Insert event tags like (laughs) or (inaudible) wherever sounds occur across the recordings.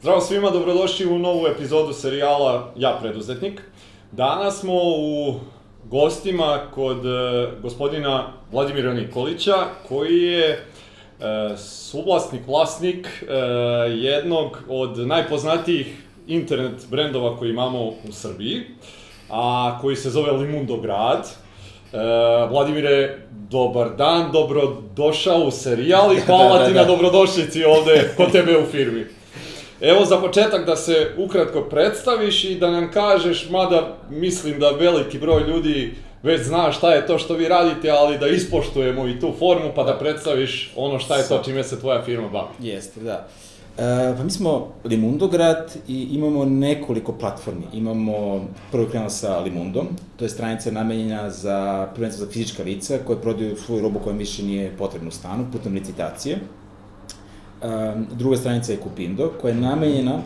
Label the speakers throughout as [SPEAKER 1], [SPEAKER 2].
[SPEAKER 1] Zdravo svima, dobrodošli u novu epizodu serijala Ja preduzetnik. Danas smo u gostima kod e, gospodina Vladimira Nikolića, koji je e, suvlasnik, vlasnik e, jednog od najpoznatijih internet brendova koji imamo u Srbiji, a koji se zove Limundo Grad. E, Vladimire, dobar dan, dobrodošao u serijal i (laughs) hvala
[SPEAKER 2] Da, da,
[SPEAKER 1] ti
[SPEAKER 2] da.
[SPEAKER 1] na dobrodošlici ovde kod tebe u firmi. Evo za početak da se ukratko predstaviš i da nam kažeš, mada mislim da veliki broj ljudi već zna šta je to što vi radite, ali da ispoštujemo i tu formu pa da predstaviš ono šta je to čime se tvoja firma bavi.
[SPEAKER 2] Jeste, da. E, pa mi smo Limundo grad i imamo nekoliko platformi. Imamo, prvo krenuo sa Limundom, to je stranica namenjena za, prvenstveno za fizička lica koje prodaju svoju robu koja više nije potrebna u stanu putem licitacije. Um, druga stranica je Kupindo, koja je namenjena, uh,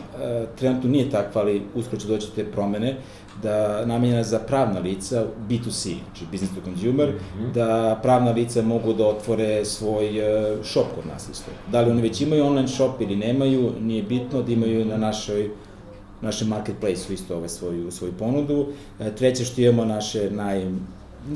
[SPEAKER 2] trenutno nije takva, ali uskoro će doći do te promene, da namenjena za pravna lica B2C, znači business to consumer, mm -hmm. da pravna lica mogu da otvore svoj uh, shop kod nas isto. Da li oni već imaju online shop ili nemaju, nije bitno da imaju na našoj našem marketplace-u isto ovaj svoju, svoju ponudu. E, treće što imamo naše naj,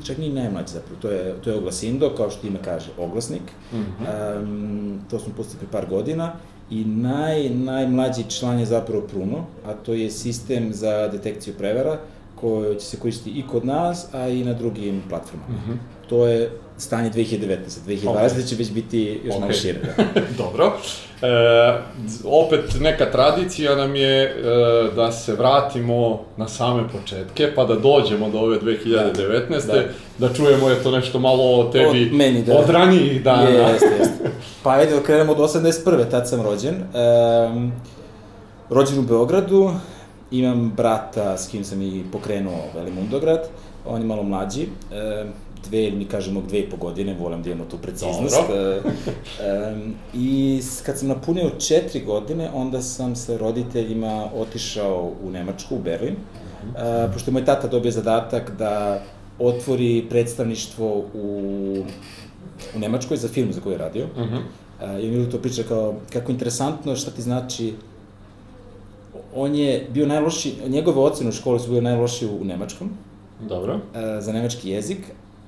[SPEAKER 2] čak nije najmlađe zapravo, to je, to je Oglasindo, kao što ime kaže, oglasnik. Mm -hmm. um, to smo pustili pre par godina. I naj, najmlađi član je zapravo Pruno, a to je sistem za detekciju prevara, koji će se koristiti i kod nas, a i na drugim platformama. Mm -hmm. To je stanje 2019. 2020. Okay. će već biti još okay. malo šire. Da. (laughs)
[SPEAKER 1] Dobro. E, opet neka tradicija nam je e, da se vratimo na same početke, pa da dođemo do ove 2019. Da, da. da čujemo je to nešto malo o tebi
[SPEAKER 2] od, meni, da.
[SPEAKER 1] od ranijih dana.
[SPEAKER 2] Jeste, (laughs) jeste. Pa ajde da krenemo od 81. tad sam rođen. Um, rođen u Beogradu, imam brata s kim sam i pokrenuo Velimundograd, on je malo mlađi. Um, dve, ili mi kažemo dve i po godine, volim da imamo tu preciznost.
[SPEAKER 1] Dobro. (laughs)
[SPEAKER 2] um, I kad sam napunio četiri godine, onda sam sa roditeljima otišao u Nemačku, u Berlin, uh, pošto je moj tata dobio zadatak da otvori predstavništvo u, u Nemačkoj za film za koju je radio. Uh -huh. uh, I mi to priča kao, kako interesantno šta ti znači on je bio najloši, njegove ocene u školi su bile najlošije u nemačkom.
[SPEAKER 1] Dobro.
[SPEAKER 2] Uh, za nemački jezik,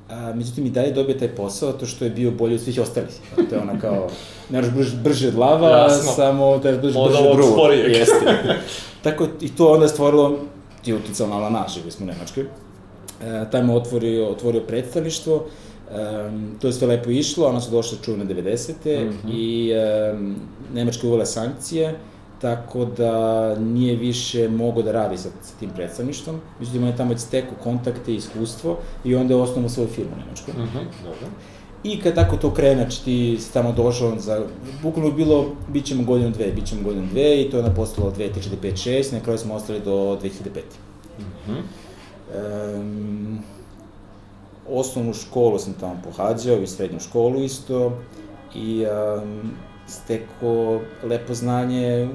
[SPEAKER 2] a, međutim i dalje dobije taj posao to što je bio bolji od svih ostalih. To je ona kao, ne možeš brže, brže od lava,
[SPEAKER 1] Jasno.
[SPEAKER 2] samo da brže,
[SPEAKER 1] Od
[SPEAKER 2] brže
[SPEAKER 1] ovog
[SPEAKER 2] drugo.
[SPEAKER 1] sporijeg.
[SPEAKER 2] Jeste. Tako i to onda je stvorilo, ti uticalo na nas, živili smo u Nemačkoj. E, tamo otvorio, otvorio predstavništvo, Um, to je sve lepo išlo, ona su došle čuvene 90. Mm -hmm. i um, Nemačka je uvela sankcije, tako da nije više mogo da radi sa, sa tim predstavništvom. Međutim, on je tamo već stekao kontakte i iskustvo i onda je osnovno svoju firmu u Nemačkoj.
[SPEAKER 1] Mm -hmm, dobro.
[SPEAKER 2] I kad tako to krene, znači ti si tamo došao za, bukvalno bilo, bit ćemo godinu dve, bit ćemo godinu dve i to je napostalo 2, 3, 4, 5, 6, na kraju smo ostali do 2005. Mm -hmm. um, osnovnu školu sam tamo pohađao i srednju školu isto i um, steko lepo znanje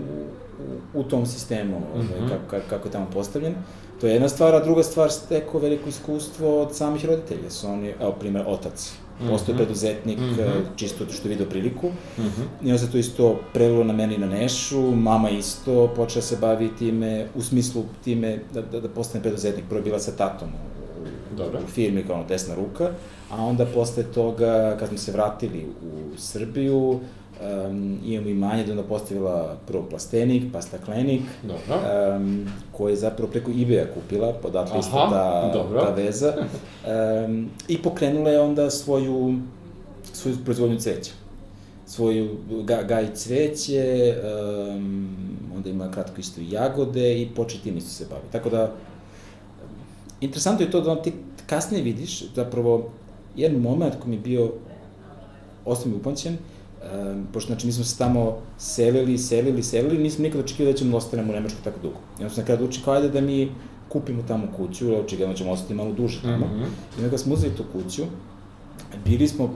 [SPEAKER 2] u, u tom sistemu, mm -hmm. kako, kako je tamo postavljen. To je jedna stvar, a druga stvar steko veliko iskustvo od samih roditelja. Su oni, evo, primer, otac. Postoje mm -hmm. preduzetnik, mm -hmm. čisto što je vidio priliku. Mm -hmm. I onda se to isto prelilo na meni na Nešu, mama isto počela se bavi time, u smislu time da, da, da postane preduzetnik. Prvo je bila sa tatom u,
[SPEAKER 1] Dobro.
[SPEAKER 2] u firmi kao ono desna ruka, a onda posle toga, kad smo se vratili u Srbiju, um, imamo imanje da onda postavila prvo plastenik, pa staklenik,
[SPEAKER 1] Dobro.
[SPEAKER 2] Um, koji je zapravo preko eBay-a kupila, podatle isto ta,
[SPEAKER 1] dobro.
[SPEAKER 2] ta veza, um, i pokrenula je onda svoju, svoju proizvodnju cveća svoju ga, gaj cveće, um, onda ima kratko isto i jagode i poče tim isto se bavi. Tako da, interesantno je to da ti kasnije vidiš, zapravo, jedan moment koji mi je bio osnovno upamćen, um, pošto znači mi smo se tamo selili, selili, selili, nismo nikada očekivali da ćemo ostanemo u Nemačkoj tako dugo. I onda sam nekada učin kao ajde da mi kupimo tamo kuću, ili očigledno ćemo ostati malo duže tamo. Mm -hmm. I onda smo uzeli tu kuću, bili smo,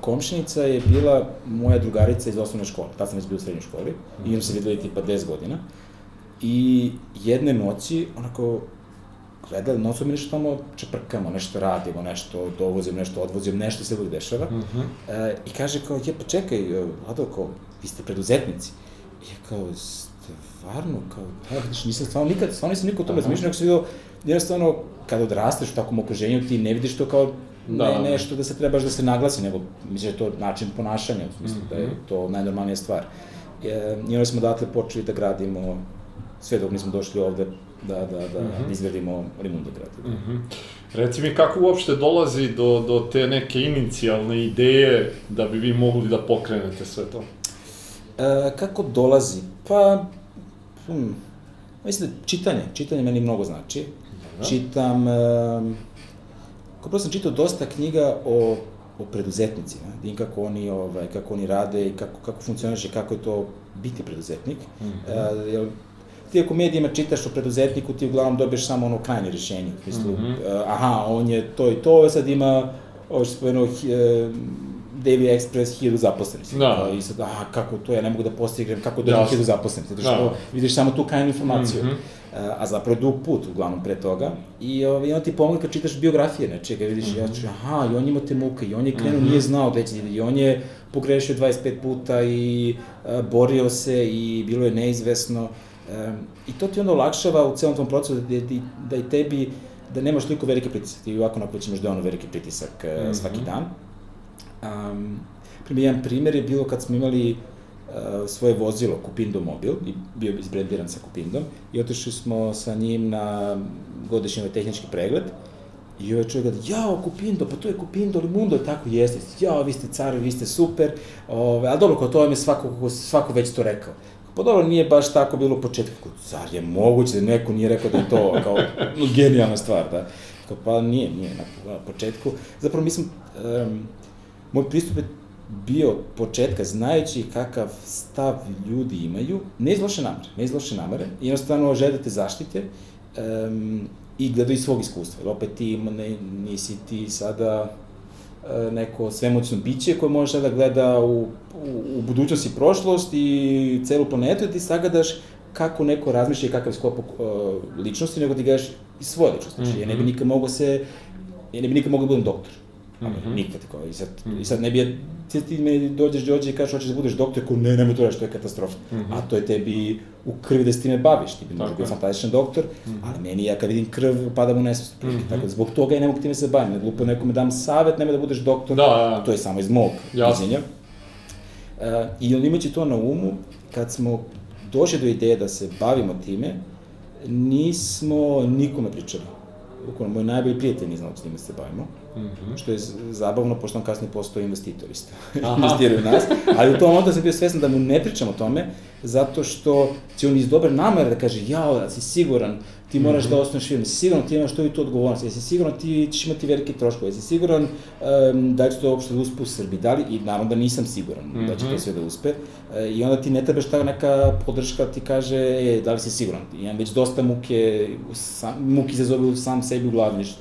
[SPEAKER 2] komšinica je bila moja drugarica iz osnovne škole, tad sam već bio u srednjoj školi, mm -hmm. i imam se videli tipa 10 godina. I jedne noći, onako, gledali, non mi nešto tamo čeprkamo, nešto radimo, nešto dovozim, nešto odvozim, nešto se uvijek dešava. Mm -hmm. e, I kaže kao, je, pa čekaj, Vlado, kao, vi ste preduzetnici. I je kao, stvarno, kao, ja, vidiš, nisam stvarno nikad, stvarno nisam nikad o tome razmišljao, nego sam vidio, jednostavno, kada odrasteš u takvom okruženju, ti ne vidiš to kao da. ne, nešto da se trebaš da se naglasi, nego mislim da je to način ponašanja, u smislu mm -hmm. da je mhm. to najnormalnija stvar. E, I onda smo odatle počeli da gradimo, sve dok nismo došli ovde, da, da, da mm -hmm. izgradimo Rimundo grad. Mm -hmm.
[SPEAKER 1] Reci mi kako uopšte dolazi do, do te neke inicijalne ideje da bi vi mogli da pokrenete sve to?
[SPEAKER 2] E, kako dolazi? Pa, hm, mislim da čitanje, čitanje meni mnogo znači. Da. Čitam, e, kao sam čitao dosta knjiga o, o preduzetnicima, da kako oni, ovaj, kako oni rade i kako, kako funkcioniše, kako je to biti preduzetnik. Mm -hmm. e, ti ako medijima čitaš o preduzetniku, ti uglavnom dobiješ samo ono krajnje rješenje. Mislim, mm -hmm. aha, on je to i to, sad ima, ovo što spomenuo, Davy Express hiljadu zaposlenih. Da. I sad, aha, kako to, ja ne mogu da postignem, kako dođem hiljadu zaposlenih. Zato što da. vidiš samo tu krajnju informaciju. Mm -hmm. a zapravo je dug put, uglavnom, pre toga. I, ovaj, on ti pomogne kad čitaš biografije nečega, vidiš, mm -hmm. ja ću, aha, i on ima te muke, i on je krenuo, mm -hmm. nije znao gde će, i on je pogrešio 25 puta i a, borio se i bilo je neizvesno. Um, I to ti onda olakšava u celom tom procesu da, da, da i tebi, da nemaš toliko veliki pritisak. Ti ovako onako ćeš da ono veliki pritisak mm -hmm. svaki dan. Um, primjer, jedan primjer je bilo kad smo imali uh, svoje vozilo, Kupindo Mobil, i bio izbrendiran sa Kupindom, i otišli smo sa njim na godišnji ovaj tehnički pregled, I ovaj čovjek gleda, jao, Kupindo, pa to je Kupindo, Mundo, tako jeste, jao, vi ste cari, vi ste super, ove, ali dobro, kao to vam je svako, svako već to rekao. Pa dobro, nije baš tako bilo u početku. Zar je moguće da neko nije rekao da je to kao no, genijalna stvar, da? Kao, pa nije, nije na, početku. Zapravo, mislim, um, moj pristup je bio početka, znajući kakav stav ljudi imaju, ne iz loše namere, ne iz loše namere, jednostavno žele te zaštite um, i gledaju iz svog iskustva. Jer opet ti ne, nisi ti sada neko svemoćno biće koje može da gleda u, u, u budućnost i prošlost i celu planetu i ti sagadaš kako neko razmišlja i kakav sklop uh, ličnosti, nego ti gledaš i svoje ličnosti. Znači, mm -hmm. ja ne bi nikad mogao se, ja ne bi nikad mogao da budem doktor. Mm -hmm. Nikad, kao, i sad, mm -hmm. i sad ne bi, ti, ti me dođeš dođe i kažeš hoćeš da budeš doktor, ko ne, nemoj to reći, to je katastrofa. Mm -hmm. A to je tebi u krvi da se time baviš, ti bi možda bio fantastičan doktor, mm -hmm. ali meni ja kad vidim krv, padam u nesvest. Mm -hmm. Tako da zbog toga ja ne mogu time se bavim, glupo nekome dam savet, nemoj da budeš doktor, da, da, da. to je samo iz mog viđenja. Uh, I on imajući to na umu, kad smo došli do ideje da se bavimo time, nismo nikome pričali bukvalno moj najbolji prijatelj nije znao s njima se bavimo, mm -hmm. što je zabavno, pošto on kasnije postao investitor isto, (laughs) investiraju nas, ali u tom momentu sam bio svestan da mu ne pričam o tome, zato što će on iz dobre namere da kaže, jao, da si siguran, ti moraš mm -hmm. da osnoviš firmu, jesi siguran ti imaš to i to odgovornost, jesi siguran ti ćeš imati velike troškove, jesi siguran um, da će to uopšte da uspe u Srbiji, da li, i naravno da nisam siguran mm -hmm. da će to mhm. sve da uspe, e, i onda ti ne trebaš ta neka podrška ti kaže, e, da li si siguran, imam već dosta muke, sam, muke izazove u sam sebi u glavi, ništa.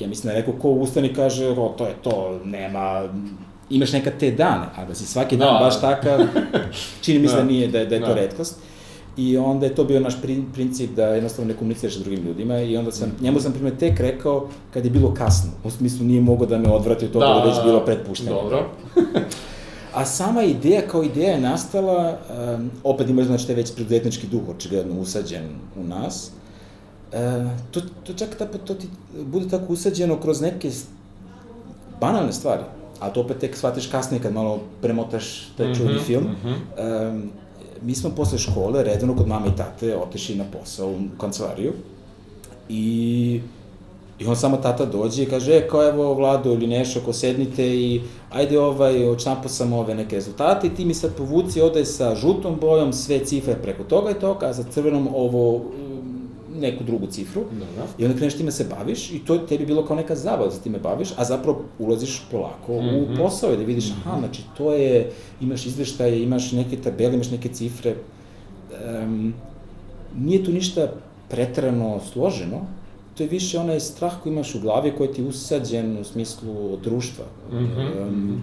[SPEAKER 2] Ja mislim da neko ko ustane i kaže, o, to je to, nema, imaš neka te dane, a da si svaki dan da, baš takav, čini mi se da, da nije, da, da je to da. redkost. I onda je to bio naš princip da jednostavno ne komuniciraš sa drugim ljudima i onda sam, njemu sam primjer tek rekao kad je bilo kasno. U smislu nije mogao da me odvrati od toga da, da već bilo pretpušteno.
[SPEAKER 1] Dobro. (laughs)
[SPEAKER 2] A sama ideja kao ideja je nastala, um, opet ima znači te već preduzetnički duh očigledno usađen u nas. Uh, to, to čak da to ti bude tako usađeno kroz neke banalne stvari, a to opet tek shvatiš kasnije kad malo premotaš taj mm -hmm, film. Mm -hmm. um, mi smo posle škole, redano kod mame i tate, otešli na posao u kancelariju i I on samo tata dođe i kaže, e, kao evo, Vlado ili Nešo, ako sednite i ajde ovaj, očnampo sam ove neke rezultate i ti mi sad povuci ovde sa žutom bojom sve cifre preko toga i toga, a za crvenom ovo neku drugu cifru Dobro. i onda kreneš time se baviš i to tebi bilo kao neka zabava da se time baviš, a zapravo ulaziš polako mm -hmm. u mhm. posao i da vidiš, mm -hmm. aha, znači to je, imaš izveštaje, imaš neke tabele, imaš neke cifre, um, nije tu ništa pretrano složeno, to je više onaj strah koji imaš u glavi koji ti je usađen u smislu društva. Mm -hmm. um,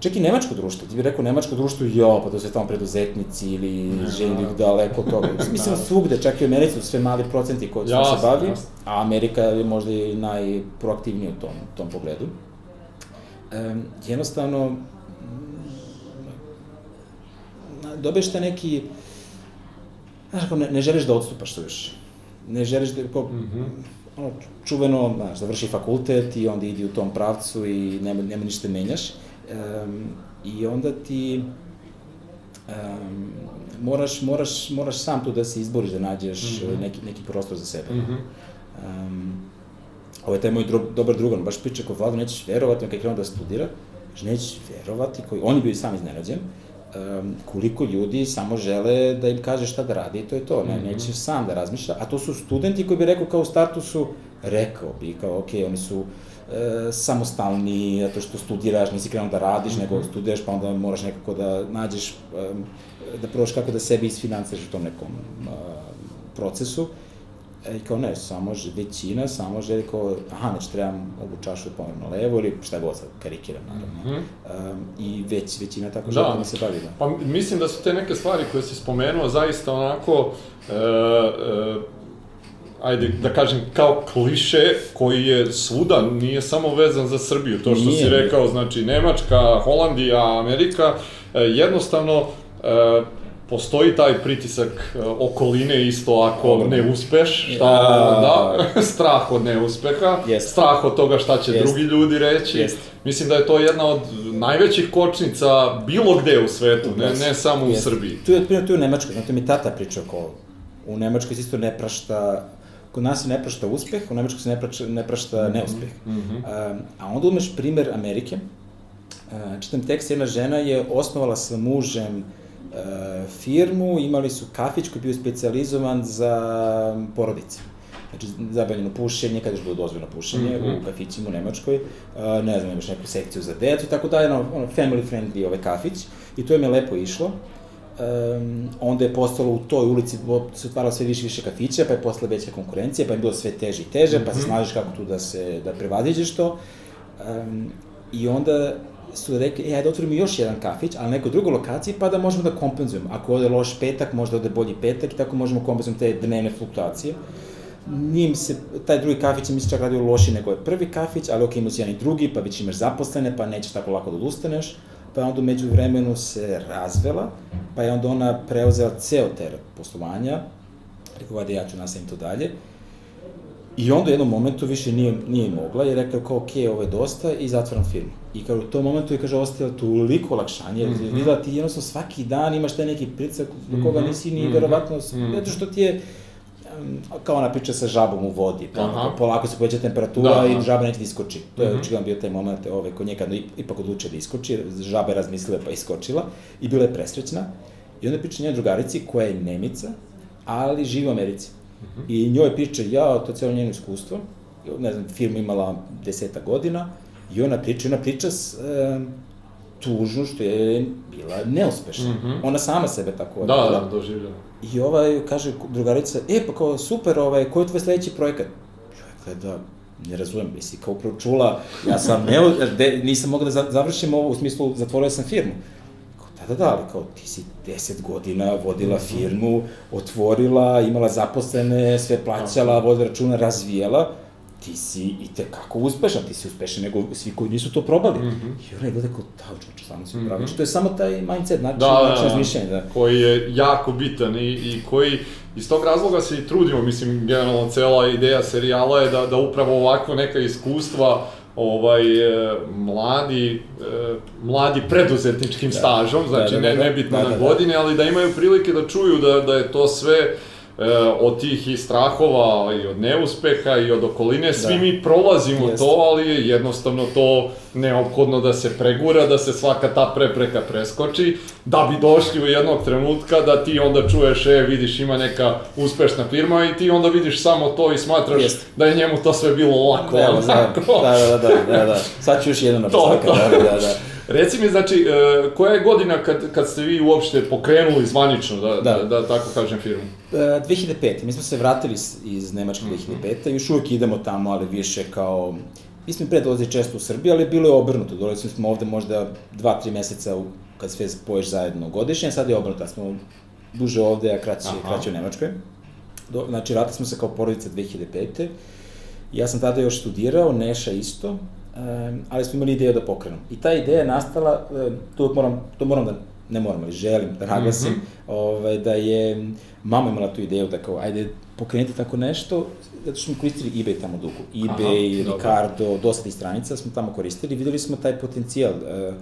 [SPEAKER 2] čak i nemačko društvo, ti bih rekao nemačko društvo, jo, pa to su tamo preduzetnici ili ženi daleko od toga. Mislim, da. svugde, čak i u Americi su sve mali procenti koji jasne, se bavi, jasne. a Amerika je možda i najproaktivnija u tom, tom pogledu. Um, jednostavno, dobiješ te neki, znaš, ako ne, ne želiš da odstupaš suviše. Ne želiš da, kao, mm -hmm. ono, čuveno, znaš, završi fakultet i onda idi u tom pravcu i nema, nema ništa menjaš. Um, I onda ti um, moraš, moraš, moraš sam tu da se izboriš, da nađeš mm -hmm. neki, neki prostor za sebe. Mm -hmm. um, ovo je taj moj dro, dobar drugan, baš priča kod Vlado, nećeš verovati, on kada je krenuo da studira, nećeš verovati, koji, on je bio i sam iznenađen, um, koliko ljudi samo žele da im kaže šta da radi i to je to, ne, mm -hmm. neće sam da razmišlja, a to su studenti koji bi rekao kao u startu su, rekao bi kao, ok, oni su e, samostalni, zato što studiraš, nisi krenuo da radiš, mm -hmm. nego studiraš, pa onda moraš nekako da nađeš, e, da probaš kako da sebi isfinanciraš u tom nekom e, procesu. E, I kao ne, samo većina, samo želi kao, aha, znači trebam ovu čašu da na levo ili šta god sad, karikiram naravno. Mm -hmm. um, I već, većina tako želi da, da mi se bavi. Da.
[SPEAKER 1] Pa mislim da su te neke stvari koje si spomenuo zaista onako, e, e, ajde da kažem, kao kliše koji je svuda, nije samo vezan za Srbiju, to što nije, si rekao, znači Nemačka, Holandija, Amerika, e, jednostavno e, postoji taj pritisak e, okoline isto ako ne uspeš, šta ja. da, (laughs) strah od neuspeha, yes. strah od toga šta će yes. drugi ljudi reći. Yes. Mislim da je to jedna od najvećih kočnica bilo gde u svetu, ne, ne samo yes. u Srbiji.
[SPEAKER 2] Tu je, tu je u Nemačkoj, znate mi tata priča oko u Nemačkoj se isto ne prašta kod nas se ne prašta uspeh, u Nemačkoj se ne, prašta, ne prašta -hmm. neuspeh. Mm -hmm. a, a onda umeš primer Amerike. A, čitam tekst, jedna žena je osnovala sa mužem a, firmu, imali su kafić koji je bio specializovan za porodice. Znači, zabranjeno pušenje, kada je bilo dozvoljeno pušenje mm -hmm. u kafićima u Nemačkoj, a, ne znam, imaš neku sekciju za decu i tako dalje, ono, ono family friendly ovaj kafić, i to je me lepo išlo um, onda je postalo u toj ulici, se otvaralo sve više više kafića, pa je posle veća konkurencija, pa je bilo sve teže i teže, mm -hmm. pa se mhm. snažiš kako tu da se, da prevaziđeš to. Um, I onda su rekli, e, ajde otvorimo još jedan kafić, ali na nekoj drugoj lokaciji, pa da možemo da kompenzujemo. Ako ode loš petak, možda ode bolji petak i tako možemo kompenzujemo te dnevne fluktuacije. Njim se, taj drugi kafić mi se čak radio loši nego je prvi kafić, ali ok, imao si jedan i drugi, pa već imaš zaposlene, pa nećeš tako lako da odustaneš pa onda umeđu vremenu se razvela, pa je onda ona preuzela ceo teret poslovanja, rekao, vada ja ću nastavim to dalje, I onda u jednom momentu više nije, nije mogla i rekla kao, ok, ovo je dosta i zatvoram firmu. I kao u tom momentu je, kaže, ostavila toliko olakšanje, mm -hmm. videla ti jednostavno svaki dan imaš taj neki pricak do koga mhm. nisi ni mm -hmm. verovatno, mm -hmm. zato što ti je, kao ona priča sa žabom u vodi, pa Aha. polako se poveća temperatura da, i žaba neće da iskoči. To je mm -hmm. očigledno bio taj moment ovaj, kod nje kad ipak odlučio da iskoči, žaba je razmislila pa iskočila i bila je presrećna. I onda priča njena drugarici koja je Nemica, ali živi u Americi. Mm -hmm. I njoj priča, ja, to je cijelo njeno iskustvo, ne znam, firma imala deseta godina, i ona priča, ona priča s, e, tužno što je bila neuspešna. Mm -hmm. Ona sama sebe tako
[SPEAKER 1] da, da, da, doživljala.
[SPEAKER 2] I ovaj, kaže drugarica, e, pa kao, super, ovaj, koji je tvoj sledeći projekat? Čovjek gleda, ne razumem, misli, kao upravo čula, ja sam, ne, de, nisam mogla da završim ovo, u smislu, zatvorio sam firmu. Kao, da, da, da, ali kao, ti si deset godina vodila mhm. firmu, otvorila, imala zaposlene, sve plaćala, vodila računa, razvijela, ti si i te kako uspešan, ti si uspešan nego svi koji nisu to probali. Mm -hmm. I ona je gleda kao, da, čoče, stvarno si upravo. Mm -hmm. To je samo taj mindset, znači, da, način da, razmišljanja. Da.
[SPEAKER 1] Koji je jako bitan i, i koji, iz tog razloga se i trudimo, mislim, generalno cela ideja serijala je da, da upravo ovakvo neka iskustva ovaj e, mladi e, mladi preduzetničkim da. stažom, znači da, da, da, ne nebitno da, da, na godine, ali da imaju prilike da čuju da da je to sve od tih i strahova i od neuspeha i od okoline, svi da. mi prolazimo Jeste. to, ali je jednostavno to neophodno da se pregura, da se svaka ta prepreka preskoči, da bi došli u jednog trenutka da ti onda čuješ, e, vidiš, ima neka uspešna firma i ti onda vidiš samo to i smatraš Jeste. da je njemu to sve bilo lako.
[SPEAKER 2] Da, da, da, da, da, da, sad ću još jedan napisaka, da, da, da.
[SPEAKER 1] Reci mi, znači, e, koja je godina kad, kad ste vi uopšte pokrenuli zvanično, da, da. da, da tako kažem, firmu?
[SPEAKER 2] E, 2005. Mi smo se vratili iz Nemačke 2005. Mm Još uvek idemo tamo, ali više kao... Mi smo pre dolazili često u Srbiji, ali bilo je obrnuto. Dolazili smo ovde možda 2-3 meseca u, kad sve spoješ zajedno godišnje, sad je obrnuto. Smo duže ovde, a kraće, Aha. kraće u Nemačkoj. Do, znači, vratili smo se kao porodica 2005. Ja sam tada još studirao, Neša isto, ali smo imali ideju da pokrenemo. I ta ideja je nastala, to moram, to moram da ne moram, ali želim da naglasim, mm -hmm. ovaj, da je mama imala tu ideju da kao, ajde, pokrenuti tako nešto, zato što smo koristili eBay tamo dugo. eBay, Aha, Ricardo, dobro. dosta tih stranica smo tamo koristili, videli smo taj potencijal. Uh,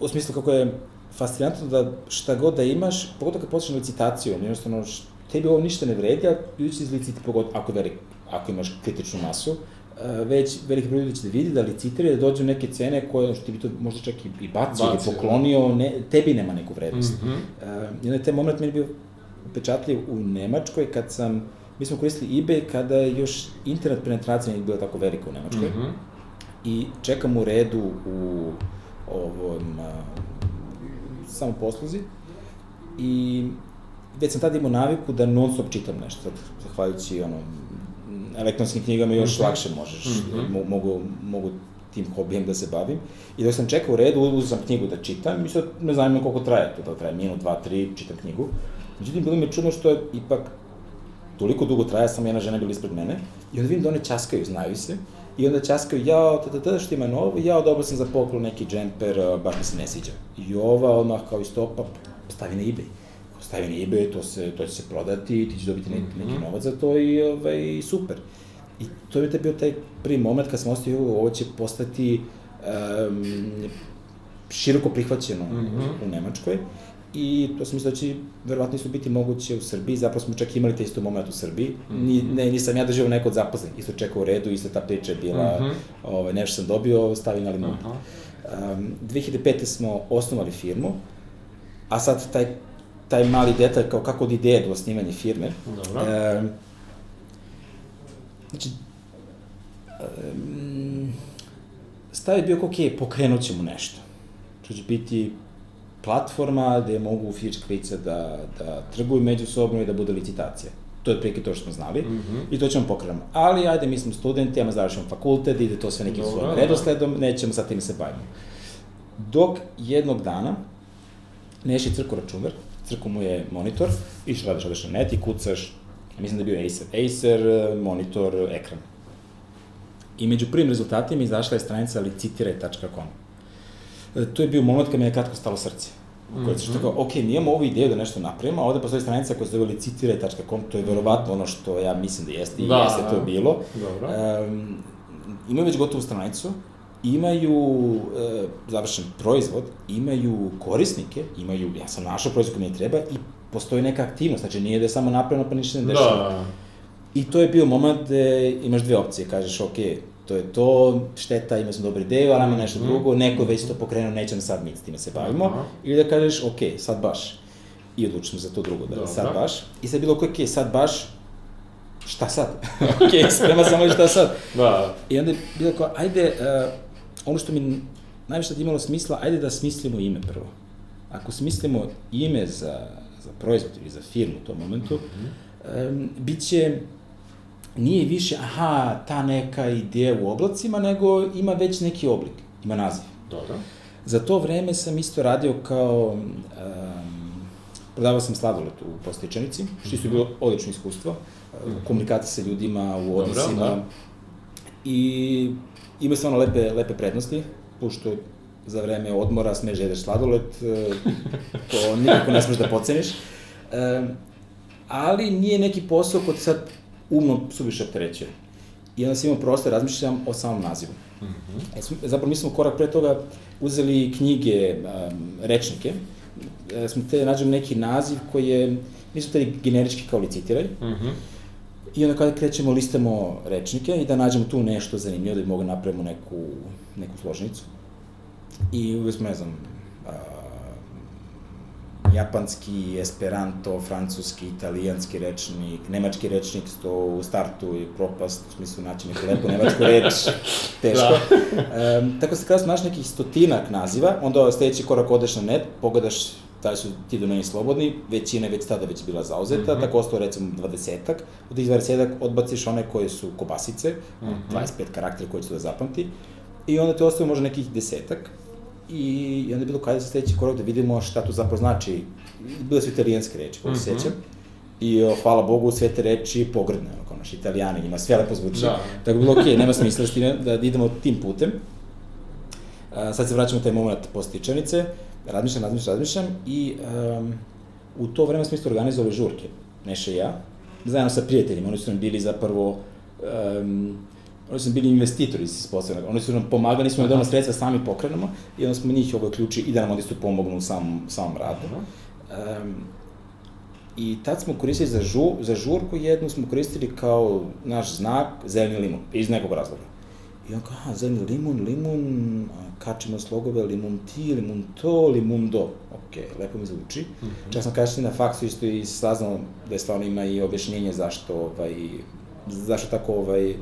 [SPEAKER 2] u smislu kako je fascinantno da šta god da imaš, pogotovo kad počneš licitaciju, jednostavno tebi ovo ništa ne vredi, a ljudi će izliciti pogotovo ako, velik, ako imaš kritičnu masu, već veliki broj ljudi će da vidi, da licitira, da dođu neke cene koje, što ti bi to možda čak i, i bacio ili da. poklonio, ne, tebi nema neku vrednost. Mm -hmm. uh, I onda je taj moment meni bio upečatljiv u Nemačkoj, kad sam, mi smo koristili eBay kada je još internet penetracija nije bila tako velika u Nemačkoj. Mm -hmm. I čekam u redu u ovom, uh, samo posluzi i već sam tada imao naviku da non stop čitam nešto, zahvaljujući ono, elektronskim knjigama još mm -hmm. lakše možeš, mm -hmm. mogu, mogu tim hobijem da se bavim. I dok sam čekao u redu, uzeo sam knjigu da čitam, i sad ne znam koliko traje to, da traje minut, dva, tri, čitam knjigu. Međutim, bilo mi je čudno što je ipak toliko dugo traja, samo jedna žena bila ispred mene, i onda vidim da one časkaju, znaju se, i onda časkaju, jao, tada, tada, što ima novo, jao, dobro sam za poklon neki džemper, baš mi se ne sviđa. I ova odmah kao iz topa stavi na eBay stavi na eBay, to, se, to će se prodati, ti ćeš dobiti neki, neki mhm. novac za to i ovaj, super. I to je bio taj prvi moment kad sam ostavio ovo će postati um, široko prihvaćeno mm -hmm. u Nemačkoj i to sam mislio da će verovatno isto biti moguće u Srbiji, zapravo smo čak imali te isto moment u Srbiji. Ni, ne, nisam ja doživao neko od zaposlenih, isto čekao u redu, isto ta priča je bila, mm -hmm. ovaj, nešto sam dobio, stavim na limun. Uh -huh. um, 2005. smo osnovali firmu, a sad taj taj mali detalj kao kako od ideje do osnivanja firme. Dobro. E, znači, e, stav je bio kao, ok, pokrenut ćemo nešto. To će biti platforma gde mogu fizička lica da, da trguju međusobno i da bude licitacija. To je otprilike to što smo znali mm -hmm. i to ćemo pokrenemo. Ali, ajde, mi smo studenti, ajmo završimo fakultet, ide to sve nekim svojim redosledom, nećemo sa tim se bavimo. Dok jednog dana Neši crko računar, crko mu je monitor, i što radiš, radiš na net i kucaš, mislim da je bio Acer, Acer, monitor, ekran. I među prvim rezultatima izašla je stranica licitiraj.com. E, to je bio moment kad mi je kratko stalo srce. Mm -hmm. što kao, ok, mi imamo ovu ideju da nešto napravimo, a ovde postoji stranica koja se zove licitiraj.com, to je verovatno ono što ja mislim da jeste i da, jeste to bilo. Dobro. Um, imaju već gotovu stranicu, imaju e, završen proizvod, imaju korisnike, imaju, ja sam našao proizvod koji mi treba i postoji neka aktivnost, znači nije da je samo napravljeno pa ništa ne da. dešava. Da. I to je bio moment gde imaš dve opcije, kažeš, ok, to je to, šteta, ima sam dobru ideju, ali ima nešto mm -hmm. drugo, neko već to pokrenuo, nećem sad mi s time se bavimo, Aha. ili da kažeš, ok, sad baš. I odlučimo za to drugo, da Dobre. sad baš. I sad bilo, ok, sad baš, šta sad? (laughs) ok, sprema sam šta sad. Da. I onda je bilo kao, ajde, uh, ono što mi najviše imalo smisla, ajde da smislimo ime prvo. Ako smislimo ime za, za proizvod ili za firmu u tom momentu, mm -hmm. um, bit će nije više, aha, ta neka ideja u oblacima, nego ima već neki oblik, ima naziv. Dobro. Za to vreme sam isto radio kao, um, prodavao sam sladoled u postičanici, što su bilo odlično iskustvo, -hmm. komunikacija sa ljudima, u odnosima. Dobro, da. I ima stvarno lepe, lepe prednosti, pošto za vreme odmora smeš da jedeš sladoled, e, to nikako ne smeš da poceniš. E, ali nije neki posao koji sad umno suviše opterećuje. I onda sam imao prosto da razmišljam o samom nazivu. Mm -hmm. e, zapravo mi smo korak pre toga uzeli knjige, um, rečnike, e, smo te nađemo neki naziv koji je, nisu te generički kao licitiraj, mm -hmm I onda kada krećemo, listamo rečnike i da nađemo tu nešto zanimljivo, da bi mogli napravimo neku, neku složnicu. I uvijek smo, ne znam, a, japanski, esperanto, francuski, italijanski rečnik, nemački rečnik, sto u startu i propast, u smislu naći neku lepu nemačku reč, (laughs) teško. Da. Um, tako se kada smo našli nekih stotinak naziva, onda sledeći korak odeš na net, pogledaš da su ti domeni slobodni, većina je već tada već bila zauzeta, mm -hmm. tako ostao recimo dvadesetak, od tih dvadesetak odbaciš one koje su kobasice, mm -hmm. 25 karaktera koje ću da zapamti, i onda te ostaju možda nekih desetak, i, i onda je bilo kada se sledeći korak da vidimo šta to zapravo znači, bile su italijanske reči, koje mm -hmm. sećam, i o, hvala Bogu sve te reči pogrdne, ono, kao naši italijani, njima sve lepo zvuči, da. tako bilo okej, okay, nema smisla da idemo tim putem. A, sad se vraćamo u taj moment postičanice, razmišljam, razmišljam, razmišljam i um, u to vreme smo isto organizovali žurke, Neša i ja, zajedno sa prijateljima, oni su nam bili zapravo um, oni su bili investitori iz ispostavljena. Oni su nam pomagali, smo da sredstva sami pokrenemo i onda smo njih ovo ključi i da nam oni su pomognu u samom, samom radu. Um, I tad smo koristili za, žu, za žurku jednu, smo koristili kao naš znak zeleni limun, iz nekog razloga. I on kao, aha, zeleni limun, limun, kačimo slogove, limun ti, limun to, limun do. Ok, lepo mi zvuči. Mm -hmm. Čak sam na faksu isto i saznao da je stvarno ima i objašnjenje zašto, ovaj, zašto tako ovaj,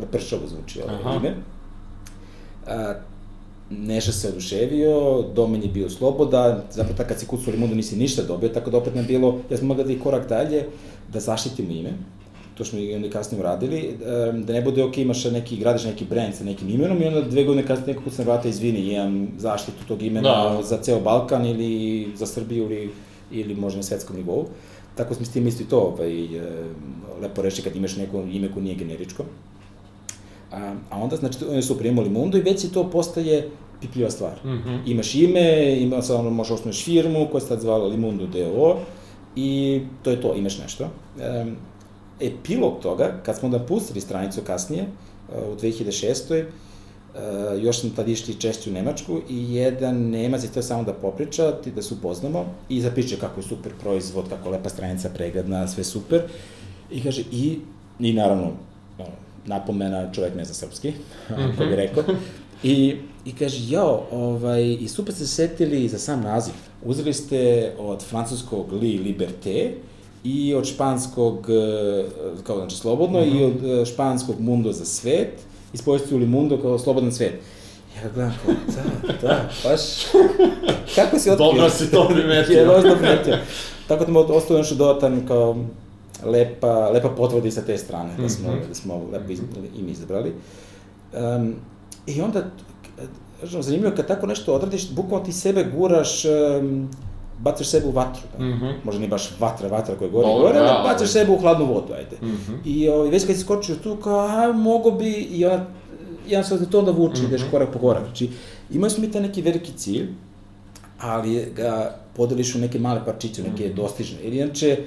[SPEAKER 2] lepršavo zvuči ovaj Aha. ime. A, Neša se oduševio, domen je bio slobodan, zapravo tako kad si kucu limundu nisi ništa dobio, tako da opet nam bilo, ja smo mogli da i korak dalje, da zaštitimo ime, to smo i onda kasnije uradili, da ne bude ok, imaš neki, gradiš neki brand sa nekim imenom i onda dve godine kasnije neko kucne vrata izvini, imam zaštitu tog imena da. za ceo Balkan ili za Srbiju ili, ili možda na svetskom nivou. Tako smo s tim isto i to ovaj, lepo reći kad imaš neko ime koje nije generičko. A, a onda, znači, oni su primali mundu i već i to postaje pipljiva stvar. Mm -hmm. Imaš ime, ima, sad ono, možeš osnoveš firmu koja se tad zvala Limundo DO i to je to, imaš nešto. Um, epilog toga, kad smo da pustili stranicu kasnije, uh, u 2006. Uh, još smo tad išli češće u Nemačku i jedan Nemac je to samo da popriča, da se upoznamo i zapriča kako je super proizvod, kako lepa stranica, pregledna, sve super. I kaže, i, i naravno, napomena, čovjek ne zna srpski, mm -hmm. ko bi rekao. I, i kaže, jao, ovaj, i super ste se setili za sam naziv. Uzeli ste od francuskog li liberté i od španskog, eh, kao znači slobodno, mm -hmm. i od eh, španskog mundo za svet, i spojili mundo kao slobodan svet. Ja gledam kao, da, da, baš, (laughs) kako si otkrio?
[SPEAKER 1] Dobro si to primetio. (laughs)
[SPEAKER 2] je, dobro primetio. Tako da mi ostao nešto dodatan kao lepa, lepa potvrda sa te strane, da smo, mm -hmm. da smo lepo iz, im izabrali. Um, I onda, znaš, zanimljivo, kad tako nešto odradiš, bukvalno ti sebe guraš, um, bacaš sebe u vatru. Da? Mm -hmm. Možda nije baš vatra, vatra koja gori, gore, ali ja, bacaš sebe u hladnu vodu, ajde. Mm -hmm. I o, ovaj, već kad si skočio tu, kao, a, mogo bi, i onda, jedan sad to onda vuči, mm -hmm. ideš korak po korak. Znači, imali smo mi taj neki veliki cilj, ali ga podeliš u neke male parčiće, neke mm -hmm. dostižne. Jer inače,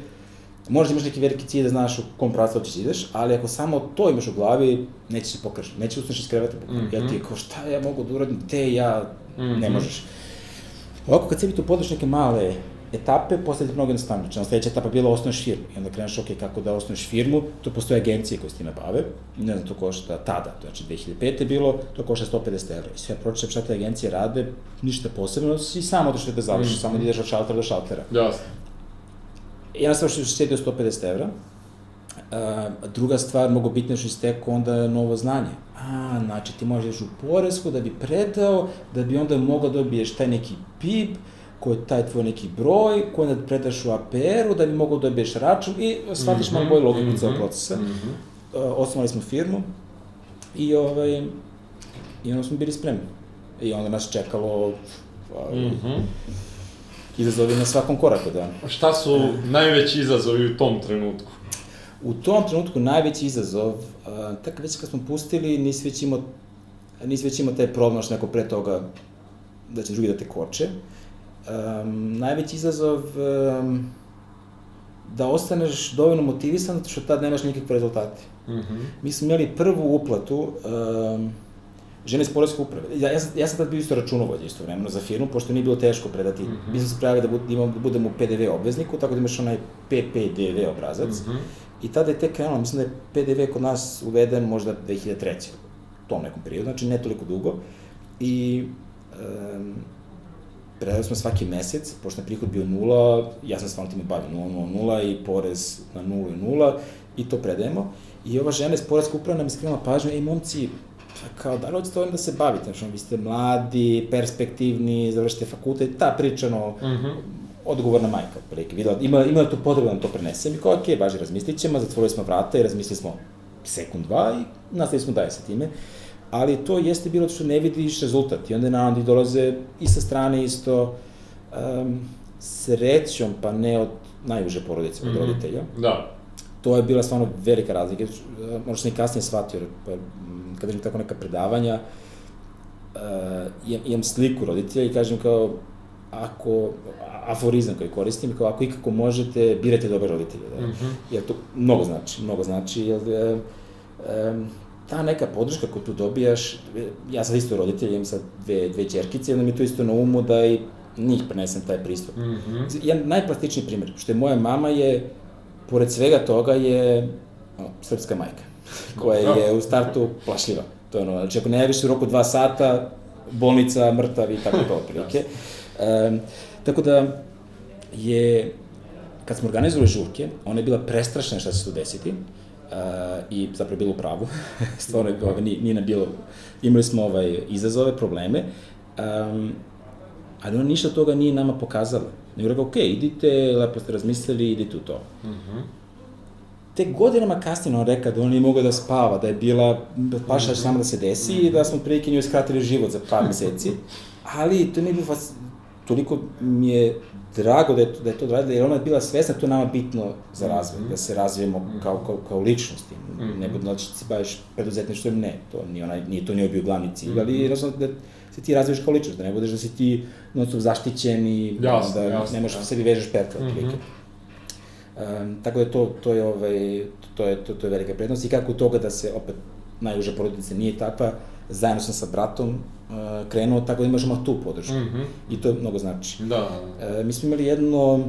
[SPEAKER 2] možda imaš neki veliki cilj da znaš u kom pravcu hoćeš da ideš, ali ako samo to imaš u glavi, neće se pokrašiti, neće ustaneš iz kreveta, mm -hmm. ja ti je kao šta ja mogu da uradim, te ja, mm -hmm. ne možeš. Ovako kad sebi tu podeš neke male etape, postaje mnogo jednostavnije. Znači, sledeća etapa bila osnoveš firmu. I onda kreneš, ok, kako da osnoveš firmu, to postoje agencije koje s time bave. Ne znam, to košta tada, to znači 2005. je bilo, to košta 150 evra. I sve pročitaš šta te agencije rade, ništa posebno, si samo da što da završiš, mm samo da ideš od šaltera do šaltera.
[SPEAKER 1] Jasno.
[SPEAKER 2] Jedna stvar što je sjedio 150 evra, a, druga stvar, mnogo bitna što je stekao onda novo znanje. A, znači ti možeš u poresku da bi predao, da bi onda mogao da dobiješ taj neki PIB, koji je taj tvoj neki broj, koji onda predaš u APR-u, da bi mogao da dobiješ račun i shvatiš mm -hmm, malo bolje logiku mm -hmm, celog procesa. Mm -hmm. uh, osnovali smo firmu i, ovaj, i onda smo bili spremni. I onda nas čekalo uh, mm -hmm izazovi na svakom koraku, da.
[SPEAKER 1] Šta su najveći izazovi u tom trenutku?
[SPEAKER 2] U tom trenutku najveći izazov, uh, tako već kad smo pustili, nisi već imao, nisi već imao taj problem, što neko pre toga da će drugi da te koče. Um, najveći izazov um, da ostaneš dovoljno motivisan, zato što tad nemaš nikakve rezultate. Mm -hmm. Mi smo imali prvu uplatu, um, žene iz poreske uprave. Ja, ja, sam, ja sam tad bio isto računovođa isto vremeno za firmu, pošto nije bilo teško predati. Mm -hmm. Mi smo se prijavili da, bud, imam, da budemo u PDV obvezniku, tako da imaš onaj PPDV obrazac. Mm -hmm. I tada je tek krenulo, mislim da je PDV kod nas uveden možda 2003. U tom nekom periodu, znači ne toliko dugo. I um, predali smo svaki mesec, pošto je prihod bio nula, ja sam stvarno time bavio, nula, nula, nula i porez na nulu i nula, i to predajemo. I ova žena iz Poreske uprave nam je pažnju, ej momci, kao, da li hoćete ovim da se bavite? Znači, vi ste mladi, perspektivni, završite fakultet, ta priča, no, mm -hmm. Odgovorna majka, prilike, videla, ima, ima tu potrebu da to prenesem i kao, ok, važi, razmislit ćemo, zatvorili smo vrata i razmislili smo sekund, dva i nastavili smo dalje sa time. Ali to jeste bilo što ne vidiš rezultat i onda naravno ti dolaze i sa strane isto um, srećom, pa ne od najuže porodice, od mm -hmm. roditelja.
[SPEAKER 1] Da.
[SPEAKER 2] To je bila stvarno velika razlika, možda sam i kasnije shvatio, pa kada imam tako neka predavanja, imam, imam sliku roditelja i kažem kao, ako, aforizam koji koristim, kao ako ikako možete, birajte dobre roditelje. Da? Mm -hmm. Jer to mnogo znači, mnogo znači, jer e, e, ta neka podrška koju tu dobijaš, ja sam isto roditelj, imam sad dve, dve čerkice, onda mi to isto na umu da i njih prenesem taj pristup. Mm -hmm. Jedan najplastičniji primjer, što je moja mama je, pored svega toga je o, srpska majka, (laughs) koja je u startu plašljiva. To je ono, znači ako ne javiš u roku dva sata, bolnica, mrtav i tako to otprilike. Um, tako da je, kad smo organizovali žurke, ona je bila prestrašna šta će se tu desiti, uh, i zapravo bilo u pravu, (laughs) stvarno je, ovaj, nije, nije na bilo, imali smo ovaj, izazove, probleme, um, ali ona ništa toga nije nama pokazala. Nego rekao, ok, idite, lepo ste razmislili, idite u to. Mm -hmm. Te godinama kasnije on rekao da on nije mogao da spava, da je bila paša mm -hmm. samo da se desi mm -hmm. i da smo prilike njoj skratili život za par meseci. (laughs) Ali to mi je bilo toliko mi je drago da je to, da je to radila, jer ona je bila svesna da to nama bitno za razvoj, mm -hmm. da se razvijemo -hmm. kao, kao, kao ličnosti. Mm -hmm. Ne budno da će se baviš preduzetništvom, ne, to nije, ona, nije to nije bio glavni cilj, mm -hmm. ali razumno da se ti razvijaš kao ličnost, da ne budeš da si ti non zaštićen i jasne, da jasne, ne možeš jasne. sebi vežeš pertle, mm -hmm. Um, tako da to, to je, ovaj, to je, to, to je velika prednost i kako toga da se opet najuža porodica nije takva, zajedno sam sa bratom krenuo, tako da imaš tu podršku. Mm -hmm. I to mnogo znači.
[SPEAKER 1] Da.
[SPEAKER 2] E, mi smo imali jedno,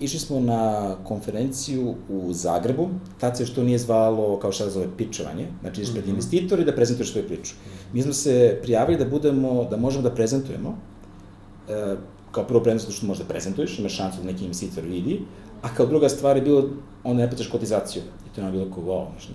[SPEAKER 2] išli smo na konferenciju u Zagrebu, tad se što nije zvalo, kao šta zove, pičovanje, znači ideš pred mm -hmm. investitori da prezentuješ svoju priču. Mi smo se prijavili da budemo, da možemo da prezentujemo, e, kao prvo prednost što možeš da prezentuješ, imaš šansu da neki investitor vidi, a kao druga stvar je bilo, onda ne plataš kotizaciju. I to je nam bilo kao, wow, znači,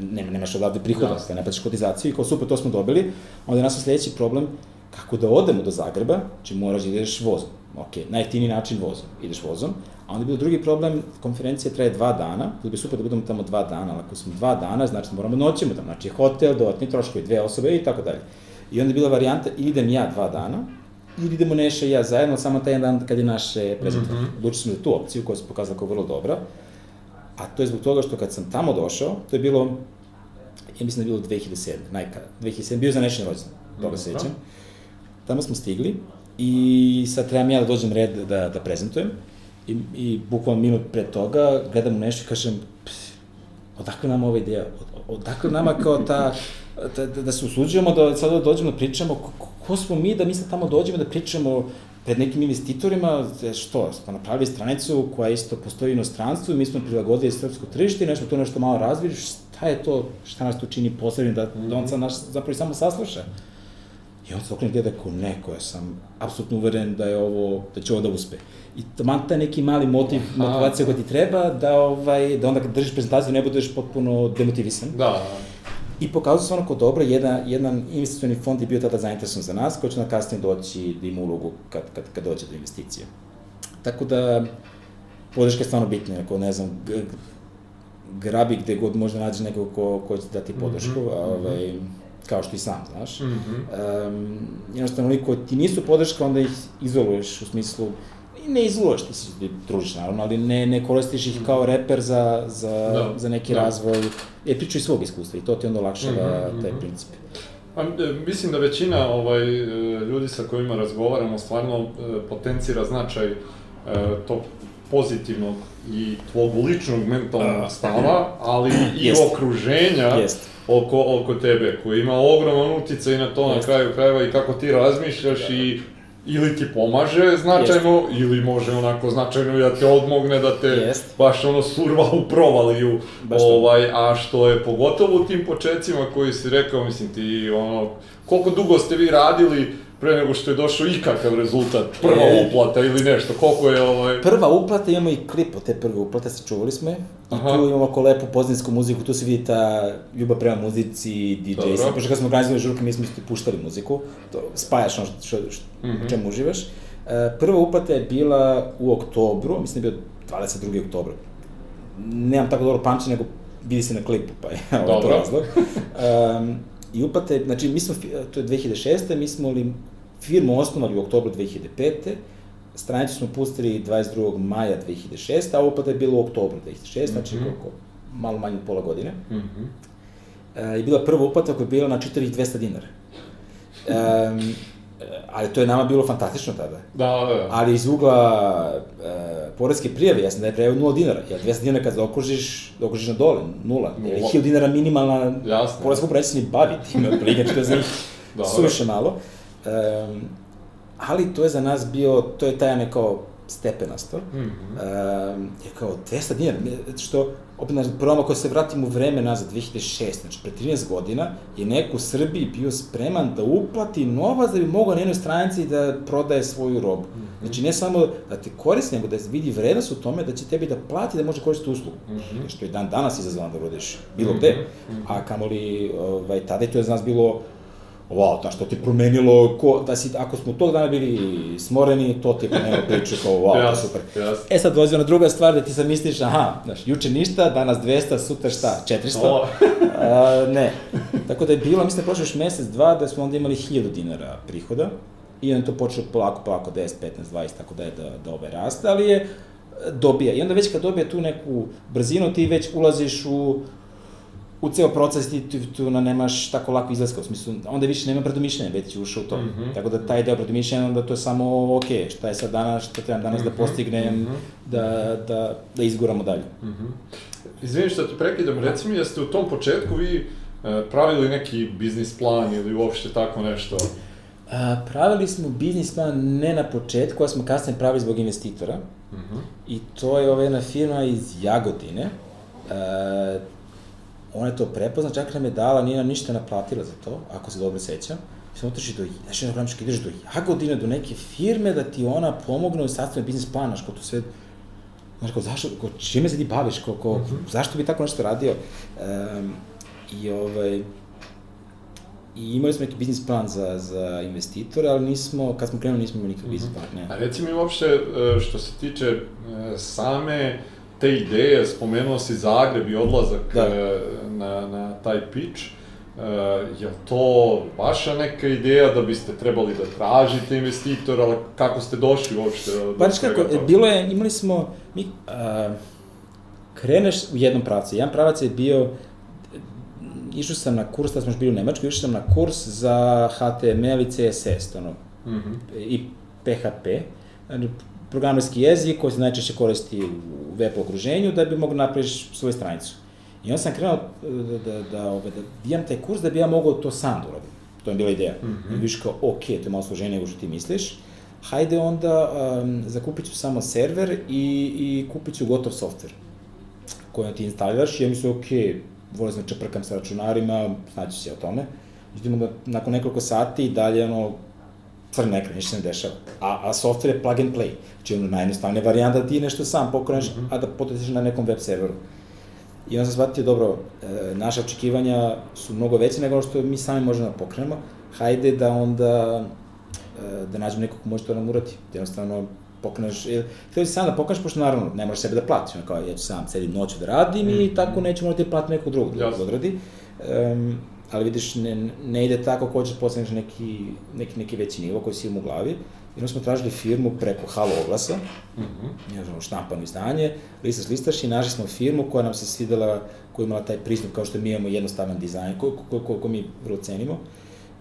[SPEAKER 2] nema, nemaš odavde prihoda, da. ne platiš kotizaciju i kao super, to smo dobili. Onda je nas sledeći problem, kako da odemo do Zagreba, znači moraš da ideš vozom. Ok, najjeftiniji način vozom, ideš vozom. A onda je bio drugi problem, konferencija traje dva dana, bilo bi super da budemo tamo dva dana, ali ako smo dva dana, znači da moramo noćemo tamo, znači hotel, dodatni troškovi, dve osobe i tako dalje. I onda je bila varijanta, idem ja dva dana, ili idemo Neša i ja zajedno, samo taj dan kad je naše prezentacije. Mm -hmm. Odlučili smo za tu opciju koja se pokazala kao vrlo dobra. A to je zbog toga što kad sam tamo došao, to je bilo, ja mislim da je bilo 2007, najkada, 2007, bio za rođendan, dobro se sećam. Tamo smo stigli i sad trebam ja da dođem red da, da prezentujem. I, i bukvalno minut pre toga gledam nešto i kažem, odakle nam ova ideja, od, odakle nama kao ta, da, da se usuđujemo da sada dođemo da pričamo, ko, ko smo mi da mi sad tamo dođemo da pričamo pred nekim investitorima, što, smo napravili stranicu koja isto postoji u inostranstvu i mi smo prilagodili srpsko tržište i nešto to nešto malo razvili, šta je to, šta nas tu čini posebnim, da, da on sad naš zapravo samo sasluša. I on se okrene gleda kao neko, ja sam apsolutno uveren da je ovo, da će ovo da uspe. I taman taj neki mali motiv, Aha. motivacija koja ti treba, da, ovaj, da onda kad držiš prezentaciju ne budeš potpuno demotivisan.
[SPEAKER 1] Da, da.
[SPEAKER 2] I pokazao se ono kao dobro, jedan, jedan investicioni fond je bio tada zainteresovan za nas, koji će nam kasnije doći da ima ulogu kad, kad, kad dođe do investicije. Tako da, podrška je stvarno bitna, ako ne znam, grabi gde god možda nađe nekog ko, ko će dati podršku, mm -hmm. ovaj, kao što i sam, znaš. Mm -hmm. um, jednostavno, oni koji ti nisu podrška, onda ih izoluješ u smislu, ne izoluješ, ti se družiš naravno, ali ne, ne koristiš ih kao reper za, za, da, za neki da. razvoj, e, priču iz svog iskustva i to ti onda olakšava mm -hmm, taj princip.
[SPEAKER 1] Pa, e, mislim da većina ovaj, e, ljudi sa kojima razgovaramo stvarno e, potencira značaj tog pozitivnog i tvog ličnog mentalnog stava, ali i (clears throat) jest. okruženja jest. oko, oko tebe, koji ima ogroman uticaj na to jest. na kraju krajeva i kako ti razmišljaš i ili ti pomaže značajno, Jest. ili može onako značajno da te odmogne, da te Jest. baš ono surva u provaliju, baš ovaj, a što je pogotovo u tim početcima koji si rekao, mislim ti ono, koliko dugo ste vi radili pre nego što je došao ikakav rezultat, prva e, uplata ili nešto, koliko je ovaj...
[SPEAKER 2] Prva uplata, imamo i klip od te prve uplate, čuvali smo je, i Aha. tu imamo ako lepu pozdinsku muziku, tu se vidi ta ljubav prema muzici, DJ, sam, pošto kad smo organizovali žurke, mi smo isto puštali muziku, to spajaš ono što, što, što mm -hmm. čemu uživaš. E, prva uplata je bila u oktobru, mislim da je bio 22. oktobra. Nemam tako dobro pamćenje, nego vidi se na klipu, pa je (laughs) ovo to razlog. Um, I uplate, znači mi smo, to je 2006. mi smo li firmu osnovali u oktobru 2005. Stranicu smo pustili 22. maja 2006. a uplata je bila u oktobru 2006. Mm -hmm. znači mhm. koliko, malo manje od pola godine. Mm -hmm. e, I bila prva uplata koja je bila na čitavih 200 dinara. Um, ali to je nama bilo fantastično tada.
[SPEAKER 1] Da, da, da.
[SPEAKER 2] Ali iz ugla e, poreske prijave, ja sam da je prijavio 0 dinara, jer 200 dinara kad zaokružiš, da okružiš na dole, nula. Jer 1000 dinara minimalna,
[SPEAKER 1] Jasno.
[SPEAKER 2] poreska uprava neće se ni baviti, ima (laughs) otprilike, to je za njih
[SPEAKER 1] Da, da.
[SPEAKER 2] suviše malo. Um, ali to je za nas bio, to je taj neko stepenasto. Mm. -hmm. je kao 200 dinara, zato što, opet na prvama ako se vratimo u vreme nazad, 2006, znači pre 13 godina, je neko u Srbiji bio spreman da uplati novac da bi mogao na jednoj stranici da prodaje svoju robu. Mm -hmm. Znači ne samo da te koristi, nego da vidi vrednost u tome da će tebi da plati da može koristiti uslugu. Mm -hmm. Što je dan danas izazvano da rodiš bilo gde. Mm -hmm. A kamoli, ovaj, tada je to za nas bilo wow, znaš, to ti je promenilo, ko, da si, ako smo tog dana bili smoreni, to ti je promenilo priču, kao wow,
[SPEAKER 1] Jasno,
[SPEAKER 2] super.
[SPEAKER 1] jasno.
[SPEAKER 2] E sad dolazi ona druga stvar da ti sad misliš, aha, znaš, juče ništa, danas 200, sutra šta, 400?
[SPEAKER 1] O. (laughs)
[SPEAKER 2] A, ne. Tako da je bilo, mislim da prošlo još mesec, dva, da smo onda imali 1000 dinara prihoda i onda je to počelo polako, polako, 10, 15, 20, tako da je da, da ove raste, ali je dobija. I onda već kad dobija tu neku brzinu, ti već ulaziš u u ceo proces ti tu, tu na, nemaš tako lako izlaska, u smislu, onda više nema predomišljenja, već si ušao u to. Mm -hmm. Tako da taj deo predomišljenja, onda to je samo, ok, šta je sad danas, šta trebam danas mm -hmm. da postignem, mm -hmm. da, da, da izguramo dalje. Mm -hmm.
[SPEAKER 1] Izvini što te prekidam, reci mi, jeste u tom početku vi e, pravili neki biznis plan ili uopšte tako nešto?
[SPEAKER 2] A, pravili smo biznis plan ne na početku, a smo kasnije pravili zbog investitora. Mm -hmm. I to je ova jedna firma iz Jagodine. E, ona je to prepozna, čak nam je dala, nije nam ništa naplatila za to, ako se dobro sećam. Mi smo otišli do, znaš, na Hramički, ideš do Jagodine, do neke firme, da ti ona pomogne u sastavljanju biznis plana, kao to sve, znaš, kao, zašto, kao, čime se ti baviš, kao, kao, mm -hmm. zašto bi tako nešto radio? Um, I, ovaj, I imali smo neki biznis plan za, za investitore, ali nismo, kad smo krenuli, nismo imali nikakav biznis plan, ne.
[SPEAKER 1] A reci mi uopšte, e, što se tiče e, same te ideje, spomenuo si Zagreb i odlazak da. na, na taj pitch, Uh, je to vaša neka ideja da biste trebali da tražite investitora, ali kako ste došli uopšte do
[SPEAKER 2] Baš kako, to? bilo je, imali smo, mi, uh, kreneš u jednom pravcu. Jedan pravac je bio, išao sam na kurs, da smo još bili u Nemačkoj, išao sam na kurs za HTML i CSS, ono, mm -hmm. i PHP, programerski jezik koji se najčešće koristi u web okruženju da bi mogu napraviš svoju stranicu. I onda sam krenuo da, da, da, da, da imam taj kurs da bi ja mogao to sam da uradim. To je bila ideja. Mm -hmm. I viš kao, ok, to je malo složenije nego što ti misliš. Hajde onda, um, zakupit ću samo server i, i kupit ću gotov softver koji ti instaliraš i ja mislim, ok, volim sam čeprkam sa računarima, znaću se o tome. Međutim, onda nakon nekoliko sati i dalje, ono, crn ekran, ništa ne dešava. A, a software je plug and play. Znači, ono, najjednostavnija varijanta da ti nešto sam pokreneš, mm -hmm. a da potretiš na nekom web serveru. I onda sam shvatio, dobro, e, naše očekivanja su mnogo veće nego što mi sami možemo da pokrenemo. Hajde da onda, e, da nađemo nekog ko može to nam urati. Jednostavno, pokreneš, ili, htio si sam da pokreneš, pošto naravno ne možeš sebe da platiš, ono kao ja ću sam sedim noću da radim mm i tako neću morati da platim nekog drugog da odradi. Um, ali vidiš, ne, ne ide tako, ko ćeš postigneš neki, neki, neki veći nivo koji si im u glavi. I onda smo tražili firmu preko Halo oglasa, mm -hmm. znam, štampano izdanje, listaš, listaš i našli smo firmu koja nam se svidela, koja imala taj pristup kao što mi imamo jednostavan dizajn, ko, ko, ko, ko mi vrlo cenimo.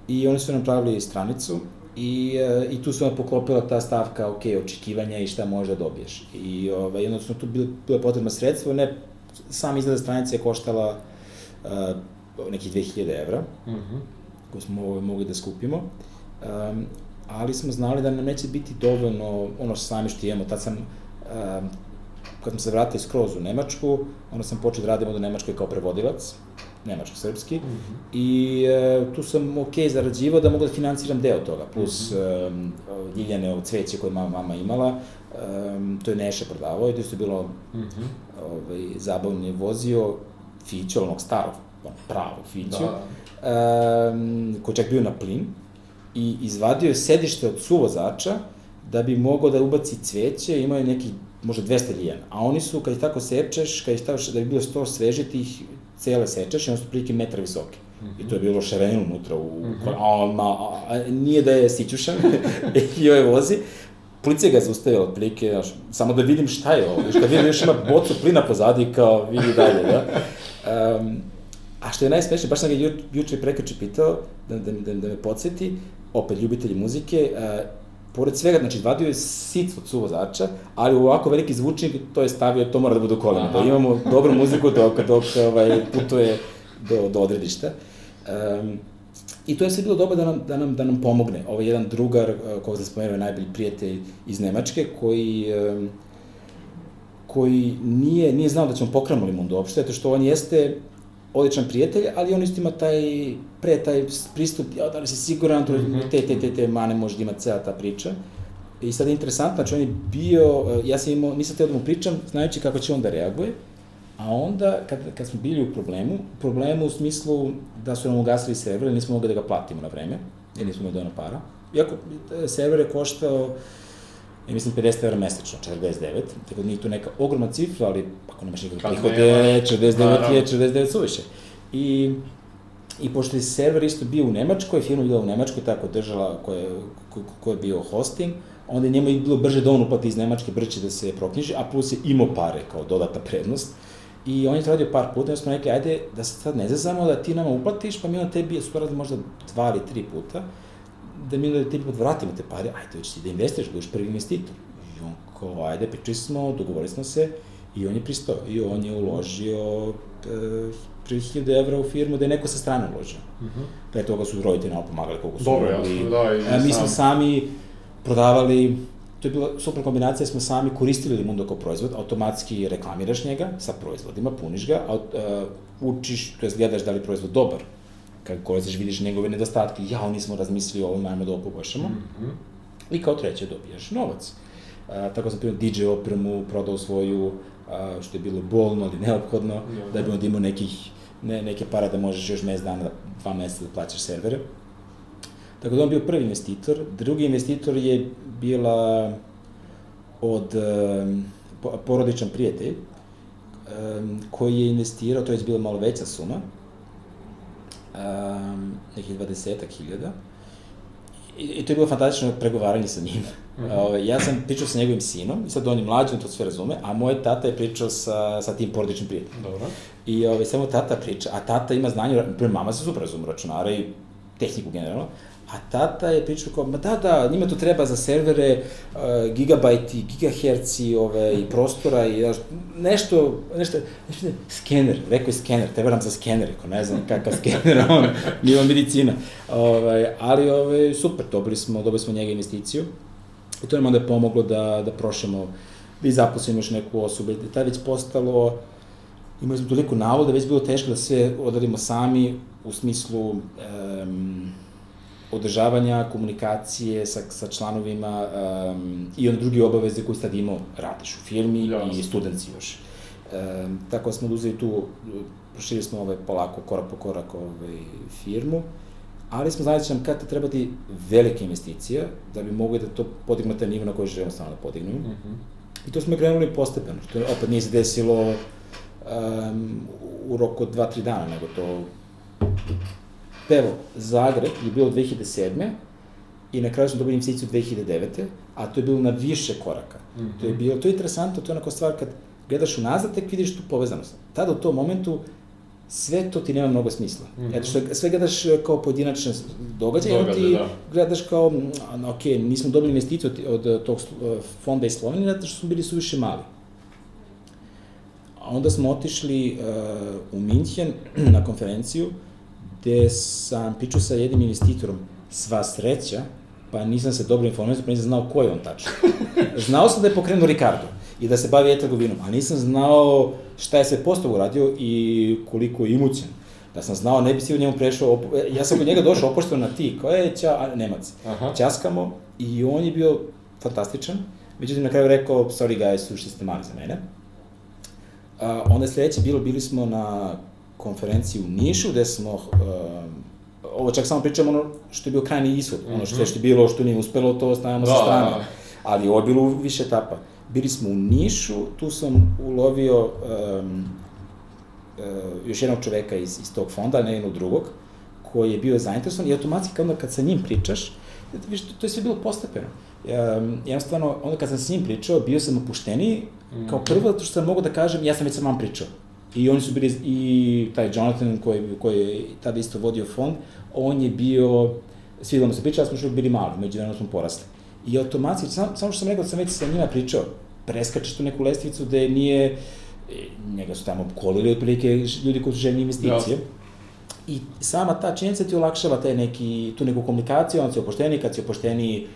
[SPEAKER 2] I oni su nam pravili stranicu i, uh, i tu su nam poklopila ta stavka, ok, očekivanja i šta možeš da dobiješ. I ovaj, su tu bile, bile potrebna sredstva, ne, sam izgleda stranice je koštala uh, nekih 2000 evra, mm -hmm. koje smo mogli da skupimo. Um, ali smo znali da nam neće biti dovoljno ono sami što imamo. Tad sam, um, kad smo se vratili skroz u Nemačku, onda sam počeo da radim u Nemačkoj kao prevodilac, nemačko-srpski, mm -hmm. i uh, tu sam ok zarađivao da mogu da financiram deo toga, plus mm -hmm. um, ljiljane od cveće koje mama, mama imala, um, to je Neša prodavao i to je bilo mm -hmm. ovaj, zabavno je vozio Fićo, onog starog pravo Fiću, da. um, koji čak bio na plin, i izvadio je sedište od suvozača da bi mogao da ubaci cveće, imao je neki možda 200 lijena. A oni su, kad ih tako sečeš, kad ih staveš da bi bilo sto sveže, ti ih cele sečeš i su prilike metra visoke. Mm -hmm. I to je bilo šarenilo unutra, u, mm -hmm. a, ma, a, a, nije da je sićušan, (laughs) i ovaj vozi. Policija ga je zaustavila otprilike, znaš, samo da vidim šta je ovo. Viš, kad vidim još ima bocu plina pozadi, kao vidi dalje, da. Um, A što je najsmešnije, baš sam ga ju, juče i prekoče pitao, da, da, da, da me podsjeti, opet ljubitelji muzike, uh, pored svega, znači, vadio je sic od suvozača, ali u ovako veliki zvučnik to je stavio, to mora da bude u kolima, da imamo dobru muziku dok, dok ovaj, putuje do, do odredišta. Um, I to je sve bilo dobro da nam, da nam, da nam pomogne. Ovo je jedan drugar, koga sam spomenuo, najbolji prijatelj iz Nemačke, koji, um, koji nije, nije znao da ćemo pokrenuli mundu uopšte, zato što on jeste odličan prijatelj, ali on isto ima taj, pre taj pristup, ja, da li si siguran, mm -hmm. te, te, te, te mane može da ima cela ta priča. I sad je interesantno, znači on je bio, ja sam imao, nisam teo da mu pričam, znajući kako će on da reaguje, a onda, kad, kad smo bili u problemu, problemu u smislu da su nam ugasili server, nismo mogli da ga platimo na vreme, jer nismo imali dovoljno para. Iako e, server je koštao, ja mislim, 50 evra mesečno, 49, tako da nije to neka ogromna cifra, ali ako nemaš nikakve prihode, 49 da, je 49 suviše. I, I pošto je server isto bio u Nemačkoj, firma bila u Nemačkoj, tako držala koja, ko, ko je bio hosting, onda njemu je bilo brže da on uplati iz Nemačke, brže da se proknjiži, a plus je imao pare kao dodata prednost. I on je to radio par puta, i smo rekli, ajde da se sad ne zazamo, da ti nama uplatiš, pa mi na tebi su radili možda dva ili tri puta, da mi da tebi vratimo te pare, ajde, hoćeš ti da investiš, budeš prvi investitor. I on kao, ajde, pričali smo, dogovorili smo se, i on je pristao. I on je uložio e, 3000 evra u firmu da je neko sa strane uložio. Uh mhm. -huh. Pre toga su roditelji nam pomagali koliko su
[SPEAKER 1] Dobro, mogli. jasno, da. I
[SPEAKER 2] e, mi smo sami prodavali to je bila super kombinacija, smo sami koristili Limundo kao proizvod, automatski reklamiraš njega sa proizvodima, puniš ga, a, uh, učiš, to je gledaš da li je proizvod dobar. Kad koristiš, vidiš njegove nedostatke, ja, nismo razmislili o ovom, najmo da ovo poboljšamo. Mm -hmm. I kao treće dobijaš novac. Uh, tako sam primio DJ opremu, prodao svoju, uh, što je bilo bolno, ali neophodno, yeah. da bi onda imao nekih, ne, neke para da možeš još mesec dana, dva meseca da plaćaš servere. Tako da on bio prvi investitor. Drugi investitor je bila od um, porodičan prijatelj um, koji je investirao, to je bila malo veća suma, um, nekih 20 hiljada. I, I to je bilo fantastično pregovaranje sa njim. Mm -hmm. ja sam pričao sa njegovim sinom, i sad on je mlađi, on to sve razume, a moj tata je pričao sa, sa tim porodičnim prijateljem.
[SPEAKER 1] Dobro.
[SPEAKER 2] I ovaj, samo tata priča, a tata ima znanje, mama se super razume računara i tehniku generalno, A tata je pričao kao, ma da, da, njima to treba za servere, uh, gigabajti, gigaherci, ove, i (laughs) prostora, i daš, nešto, nešto, nešto, skener, rekao je skener, treba nam za skener, rekao, ne znam kakav (laughs) skener, on, nije medicina. Ovaj, ali, ove, super, dobili smo, dobili smo njega investiciju, i to nam onda je pomoglo da, da prošemo, vi zaposlimo još neku osobu, da je već postalo, imali smo toliko navoda, već bilo teško da sve odradimo sami, u smislu, um, održavanja komunikacije sa, sa članovima um, i on drugi obaveze koji sad imao, radiš u firmi Jasne. i studenti još. Um, tako da smo uzeli tu, prošili smo ove polako, korak po korak ovaj, firmu, ali smo znali da će nam kada trebati velike investicije da bi mogli da to podignemo taj nivo na koji želimo stvarno da podignemo. Mm -hmm. I to smo krenuli postepeno, što opet nije se desilo um, u roku od 2-3 dana, nego to Evo, Zagreb je bilo 2007. i na kraju smo dobili investiciju 2009. A to je bilo na više koraka. Mm -hmm. To je bilo, to je interesantno, to je onako stvar kad gledaš unazad, tek vidiš tu povezanost. Tada u tom momentu sve to ti nema mnogo smisla. Mm -hmm. Eto što sve gledaš kao pojedinačne događaje, Događaj, ti da. gledaš kao, ok, nismo dobili investiciju od, od tog fonda iz Slovenije, zato što smo bili suviše mali. A onda smo otišli uh, u Minchen (clears throat) na konferenciju, gde sam pričao sa jednim investitorom, sva sreća, pa nisam se dobro informisao, pa nisam znao ko je on tačno. (laughs) Znao sam da je pokrenuo Ricardo i da se bavi e-trgovinom, ali nisam znao šta je sve postav uradio i koliko je imućen. Da sam znao, ne bi si u njemu prešao, ja sam kod njega došao opošteno na ti, koja je ća, Nemac. Aha. Ćaskamo i on je bio fantastičan, međutim na kraju rekao, sorry guys, sušli ste mali za mene. A, onda je sledeće bilo, bili smo na konferenciji u Nišu, gde smo, uh, ovo čak samo pričamo ono što je bio krajni ishod, mm -hmm. ono što, mhm. što je bilo, što nije uspelo, to ostavljamo da, sa strane. Da, da. Ali ovo je bilo više etapa. Bili smo u Nišu, tu sam ulovio um, uh, još jednog čoveka iz, iz tog fonda, ne jednog drugog, koji je bio zainteresovan i automatski onda kad sa njim pričaš, viš, to, to je sve bilo postepeno. Um, jednostavno, onda kad sam s njim pričao, bio sam opušteniji, mm -hmm. kao prvo, zato što sam mogu da kažem, ja sam već sa vam pričao I oni su bili, i taj Jonathan koji, koji je tada isto vodio fond, on je bio, svidilo mu se priča, ali smo što bili mali, među vremenu smo porasli. I automatski, sam, samo što sam rekao da sam već sa njima pričao, preskačeš tu neku lestvicu da nije, e, njega su tamo kolili otprilike ljudi koji su željni investicije. Ja. I sama ta činjenica ti olakšava taj neki, tu neku komunikaciju, on si opošteni, kad si opošteni,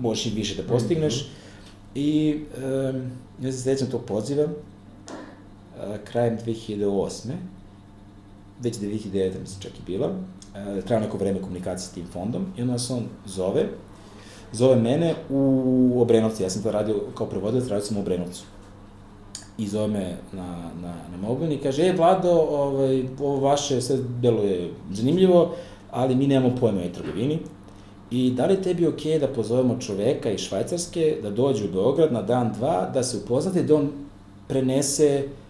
[SPEAKER 2] možeš i više da postigneš. Mm -hmm. I um, ja se sećam tog poziva, krajem 2008. Već 2009. mislim čak i bila. Uh, treba neko vreme komunikacije s tim fondom i onda nas on zove, zove mene u Obrenovcu, ja sam to radio kao prevodilac, radio sam u Obrenovcu. I zove me na, na, na mobilni i kaže, e, Vlado, ovaj, ovo vaše sve deluje zanimljivo, ali mi nemamo pojma o trgovini. I da li tebi ok da pozovemo čoveka iz Švajcarske da dođe u Beograd na dan, dva, da se upoznate, da on prenese uh,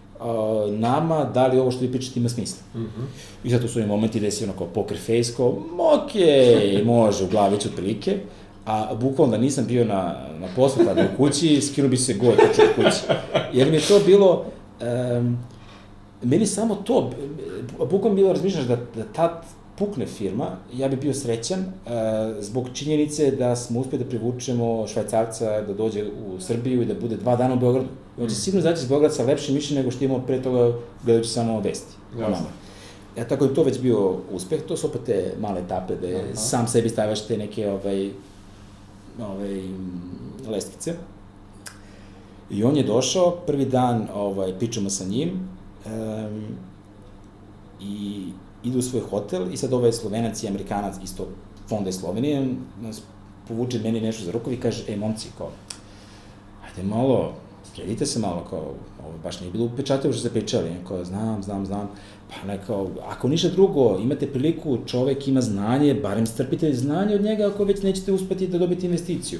[SPEAKER 2] nama da li ovo što vi pričate ima smisla. Mm -hmm. I zato su oni momenti gde si ono kao poker face, kao, ok, može, u glaviću otprilike, a bukvalno da nisam bio na, na poslu tada u kući, skinuo bi se god tačno u kući. Jer mi je to bilo, um, meni samo to, bukvalno bilo razmišljaš da, da ta pukne firma, ja bih bio srećan uh, zbog činjenice da smo uspeli da privučemo švajcarca da dođe u Srbiju i da bude dva dana u Beogradu. I on će mm. sigurno zaći iz Beograda sa lepšim mišljenjem nego što imamo pre toga gledajući samo vesti. Jasno. Ja, tako je to već bio uspeh, to su opet te male etape, da je sam sebi stavljaš te neke ovaj, ovaj, lestvice. I on je došao, prvi dan ovaj, pričamo sa njim um, i ide u svoj hotel i sad ovaj slovenac i amerikanac isto fonda iz Slovenije nas povuče meni nešto za rukovi i kaže, ej momci, kao, ajde malo, sredite se malo, kao, ovo baš nije bilo upečatio što se pričali, kao, znam, znam, znam, pa nekao, ako ništa drugo, imate priliku, čovek ima znanje, barem strpite znanje od njega ako već nećete uspeti da dobite investiciju.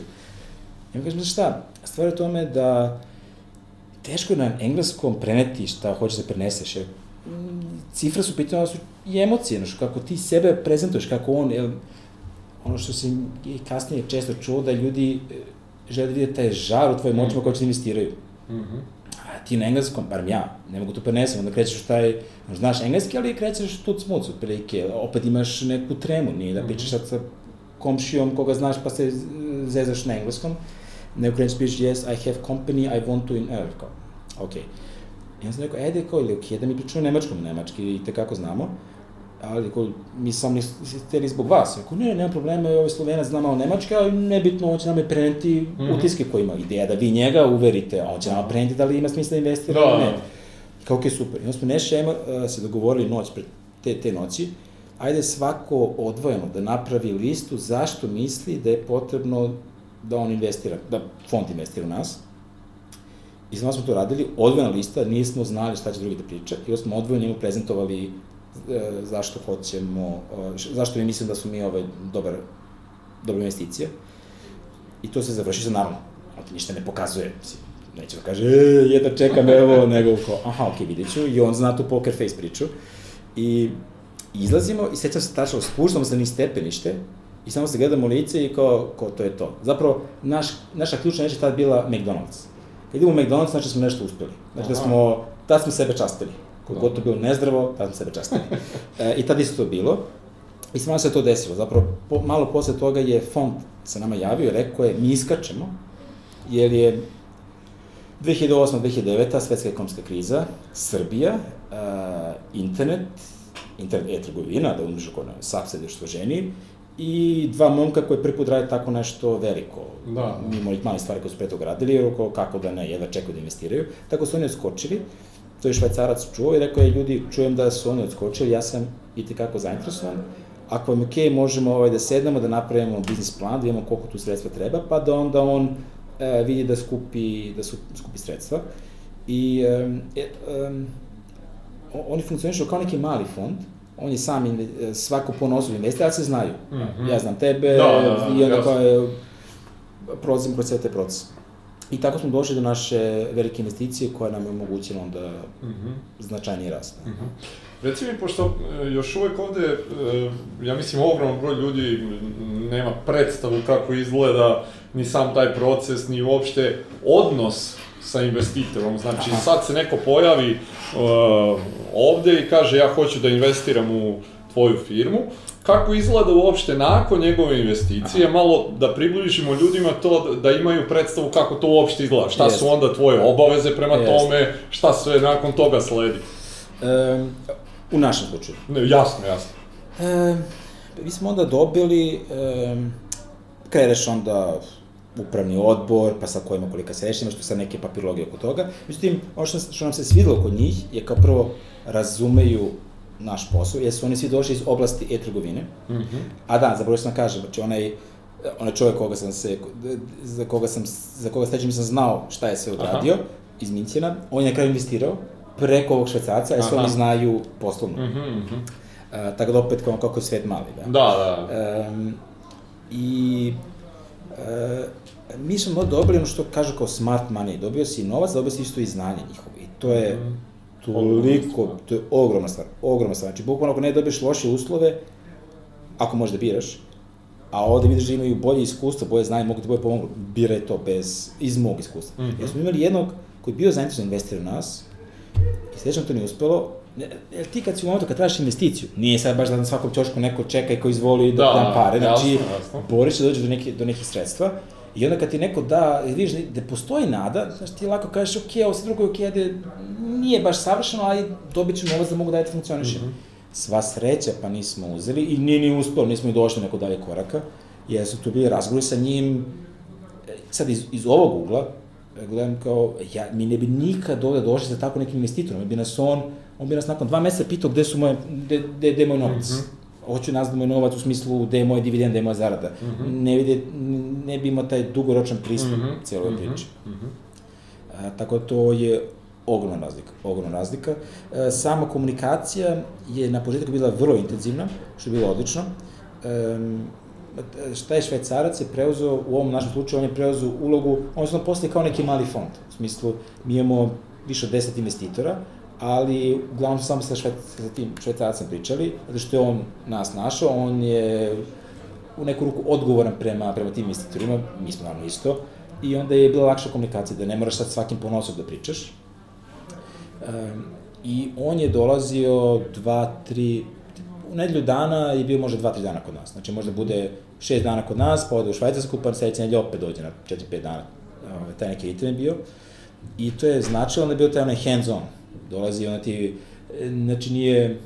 [SPEAKER 2] Ja kažem, znaš šta, stvar je tome da teško je na engleskom preneti šta hoćeš da preneseš, jer cifre su pitanje, su i emocije, znaš, kako ti sebe prezentuješ, kako on, jel, ono što se i kasnije često čuo da ljudi e, žele da vide taj žar u tvojim očima mm. koji će da investiraju. Mm -hmm. A ti na engleskom, barem ja, ne mogu to prenesem, onda krećeš taj, znaš engleski, ali krećeš tu smuc, otprilike, opet imaš neku tremu, nije da pričaš sad sa komšijom koga znaš pa se zezaš na engleskom, nego krećeš pišeš, yes, I have company, I want to in earth, kao, okej. Okay I ja sam rekao, ajde, kao, ili okej, okay, da mi pričamo nemačkom, nemački i tekako znamo, ali ko, mi sam ne hteli zbog vas. Ako ne, nema problema, ovaj Slovenac zna malo nemački, ali nebitno, on će nam preneti mm -hmm. utiske koje ima. Ideja da vi njega uverite, a on će nam preneti da li ima smisla da investira ili da, ne. Da. Kao, okej, okay, super. I onda smo šema uh, se dogovorili noć pred te, te noći, ajde svako odvojeno da napravi listu zašto misli da je potrebno da on investira, da fond investira u nas, I znam smo to radili, odvojena lista, nismo znali šta će drugi da priča, i onda smo odvojeno njemu prezentovali zašto hoćemo, e, zašto mi mislim da su mi ovaj, dobar, dobra investicija. I to se završi sa naravno, on ti ništa ne pokazuje, neće da kaže, e, jedna čekam, evo, (laughs) nego kao, aha, okej, okay, vidit ću, i on zna tu poker face priču. I izlazimo i sećam se tačno, spuštamo se ni stepenište, i samo se gledamo lice i kao, kao to je to. Zapravo, naš, naša ključna reč je tada bila McDonald's. Kad idemo u McDonald's, znači smo nešto uspeli. Znači da smo, tad smo sebe častili. Kod god to bilo nezdravo, tad smo sebe častili. (laughs) e, I tad isto to bilo. I samo se to desilo. Zapravo, po, malo posle toga je fond se nama javio i rekao je, mi iskačemo, jer je 2008-2009. svetska ekonomska kriza, Srbija, uh, internet, internet e-trgovina, da umiš oko SAP što ženi, i dva momka koji prvi put rade tako nešto veliko. Da. Mimo ih mali stvari koje su pre toga radili, jer kako da ne, jedva čekaju da investiraju. Tako su oni odskočili, to je švajcarac čuo i rekao je, ljudi, čujem da su oni odskočili, ja sam i tekako zainteresovan. Ako vam je okej, okay, možemo ovaj, da sednemo, da napravimo biznis plan, da vidimo koliko tu sredstva treba, pa da onda on e, vidi da skupi, da su, skupi sredstva. I e, e, oni funkcionišu kao neki mali fond, on je sam, svako ponosu investira, ali se znaju. Mm -hmm. Ja znam tebe, da, da, da, i onda kao je, prolazim kroz sve te procese. I tako smo došli do naše velike investicije koja nam je omogućila onda mm -hmm. značajniji rast. Mm -hmm.
[SPEAKER 1] Reci mi, pošto e, još uvek ovde, e, ja mislim, ogromno broj ljudi nema predstavu kako izgleda ni sam taj proces, ni uopšte odnos sa investitorom. Znači, sad se neko pojavi uh, ovde i kaže ja hoću da investiram u tvoju firmu, kako izgleda uopšte nakon njegove investicije, Aha. malo da približimo ljudima to da imaju predstavu kako to uopšte izgleda, šta Jest. su onda tvoje obaveze prema Jest. tome, šta sve nakon toga sledi.
[SPEAKER 2] E, u našem slučaju.
[SPEAKER 1] Ne, jasno, jasno.
[SPEAKER 2] E, mi smo onda dobili, e, kreneš onda upravni odbor, pa sa kojima kolika srećima, što sad neke papirologije oko toga. Međutim, ono što, što nam se svidilo kod njih je kao prvo razumeju naš posao, jer su oni svi došli iz oblasti e-trgovine. Mm -hmm. A da, zaboravio sam da kažem, znači onaj, onaj čovjek koga sam se, za koga sam, za koga steđem sam znao šta je sve odradio, Aha. iz Mincijena, on je na kraju investirao preko ovog švecarca, jer su oni znaju poslovno. Mm -hmm. Uh, tako da opet kao kako je svet mali, da.
[SPEAKER 1] Da, da.
[SPEAKER 2] Um, I uh, mi smo dobili ono što kažu kao smart money, dobio si novac, dobio si isto i znanje njihovo. I to je, mm -hmm toliko, to je ogromna stvar, ogromna stvar. Znači, bukvalno ako ne dobiješ loše uslove, ako možeš da biraš, a ovde vidiš da imaju bolje iskustva, bolje znanje, mogu ti bolje pomogu, biraj to bez, iz mog iskustva. Mm -hmm. Jer smo imali jednog koji je bio zainteresovan da investira u nas, i svećam to nije uspelo, Jer ti kad si u momentu kad tražiš investiciju, nije sad baš da na svakom čošku neko čeka i ko izvoli da, da da pare, znači jasno, jasno. boriš se da dođe do, neke, do nekih sredstva, I onda kad ti neko da, vidiš da postoji nada, znaš ti lako kažeš, ok, ovo sve drugo je ok, ajde, nije baš savršeno, ali dobit ću novac da mogu da ajde funkcionišem. Mm -hmm. Sva sreća, pa nismo uzeli i nije ni uspelo, nismo i došli neko dalje koraka, jer su tu bili razgovori sa njim, sad iz, iz ovog ugla, gledam kao, ja, mi ne bi nikad ovde došli sa tako nekim investitorom, bi nas on, on bi nas nakon dva meseca pitao gde su moje, gde, gde, gde je moj novac. Mm -hmm hoću nazad moj novac u smislu gde je moje dividend, gde je moja zarada. Mm -hmm. ne, vide, ne bi imao taj dugoročan pristup mm -hmm. cijeloj mm -hmm. priči. Mm -hmm. A, tako da to je ogromna razlika, ogromna razlika. E, sama komunikacija je na početku bila vrlo intenzivna, što je bilo odlično. E, šta je švajcarac je preuzeo, u ovom našem slučaju, on je preuzeo ulogu, on je postali kao neki mali fond. U smislu, mi imamo više od 10 investitora, ali uglavnom samo sa, šved, sa tim švajcarcem pričali, zato što je on nas našao, on je u neku ruku odgovoran prema, prema tim investitorima, mi smo naravno isto, i onda je bila lakša komunikacija, da ne moraš sad svakim ponosom da pričaš. Um, I on je dolazio dva, tri, u nedelju dana je bio možda dva, tri dana kod nas. Znači možda bude šest dana kod nas, pa ode u Švajcarsku, pa sledeće nedelje opet dođe na četiri, pet dana. Ovaj, taj neki ritem je bio. I to je značilo da je bio taj onaj hands on dolazi, ona ti, znači nije,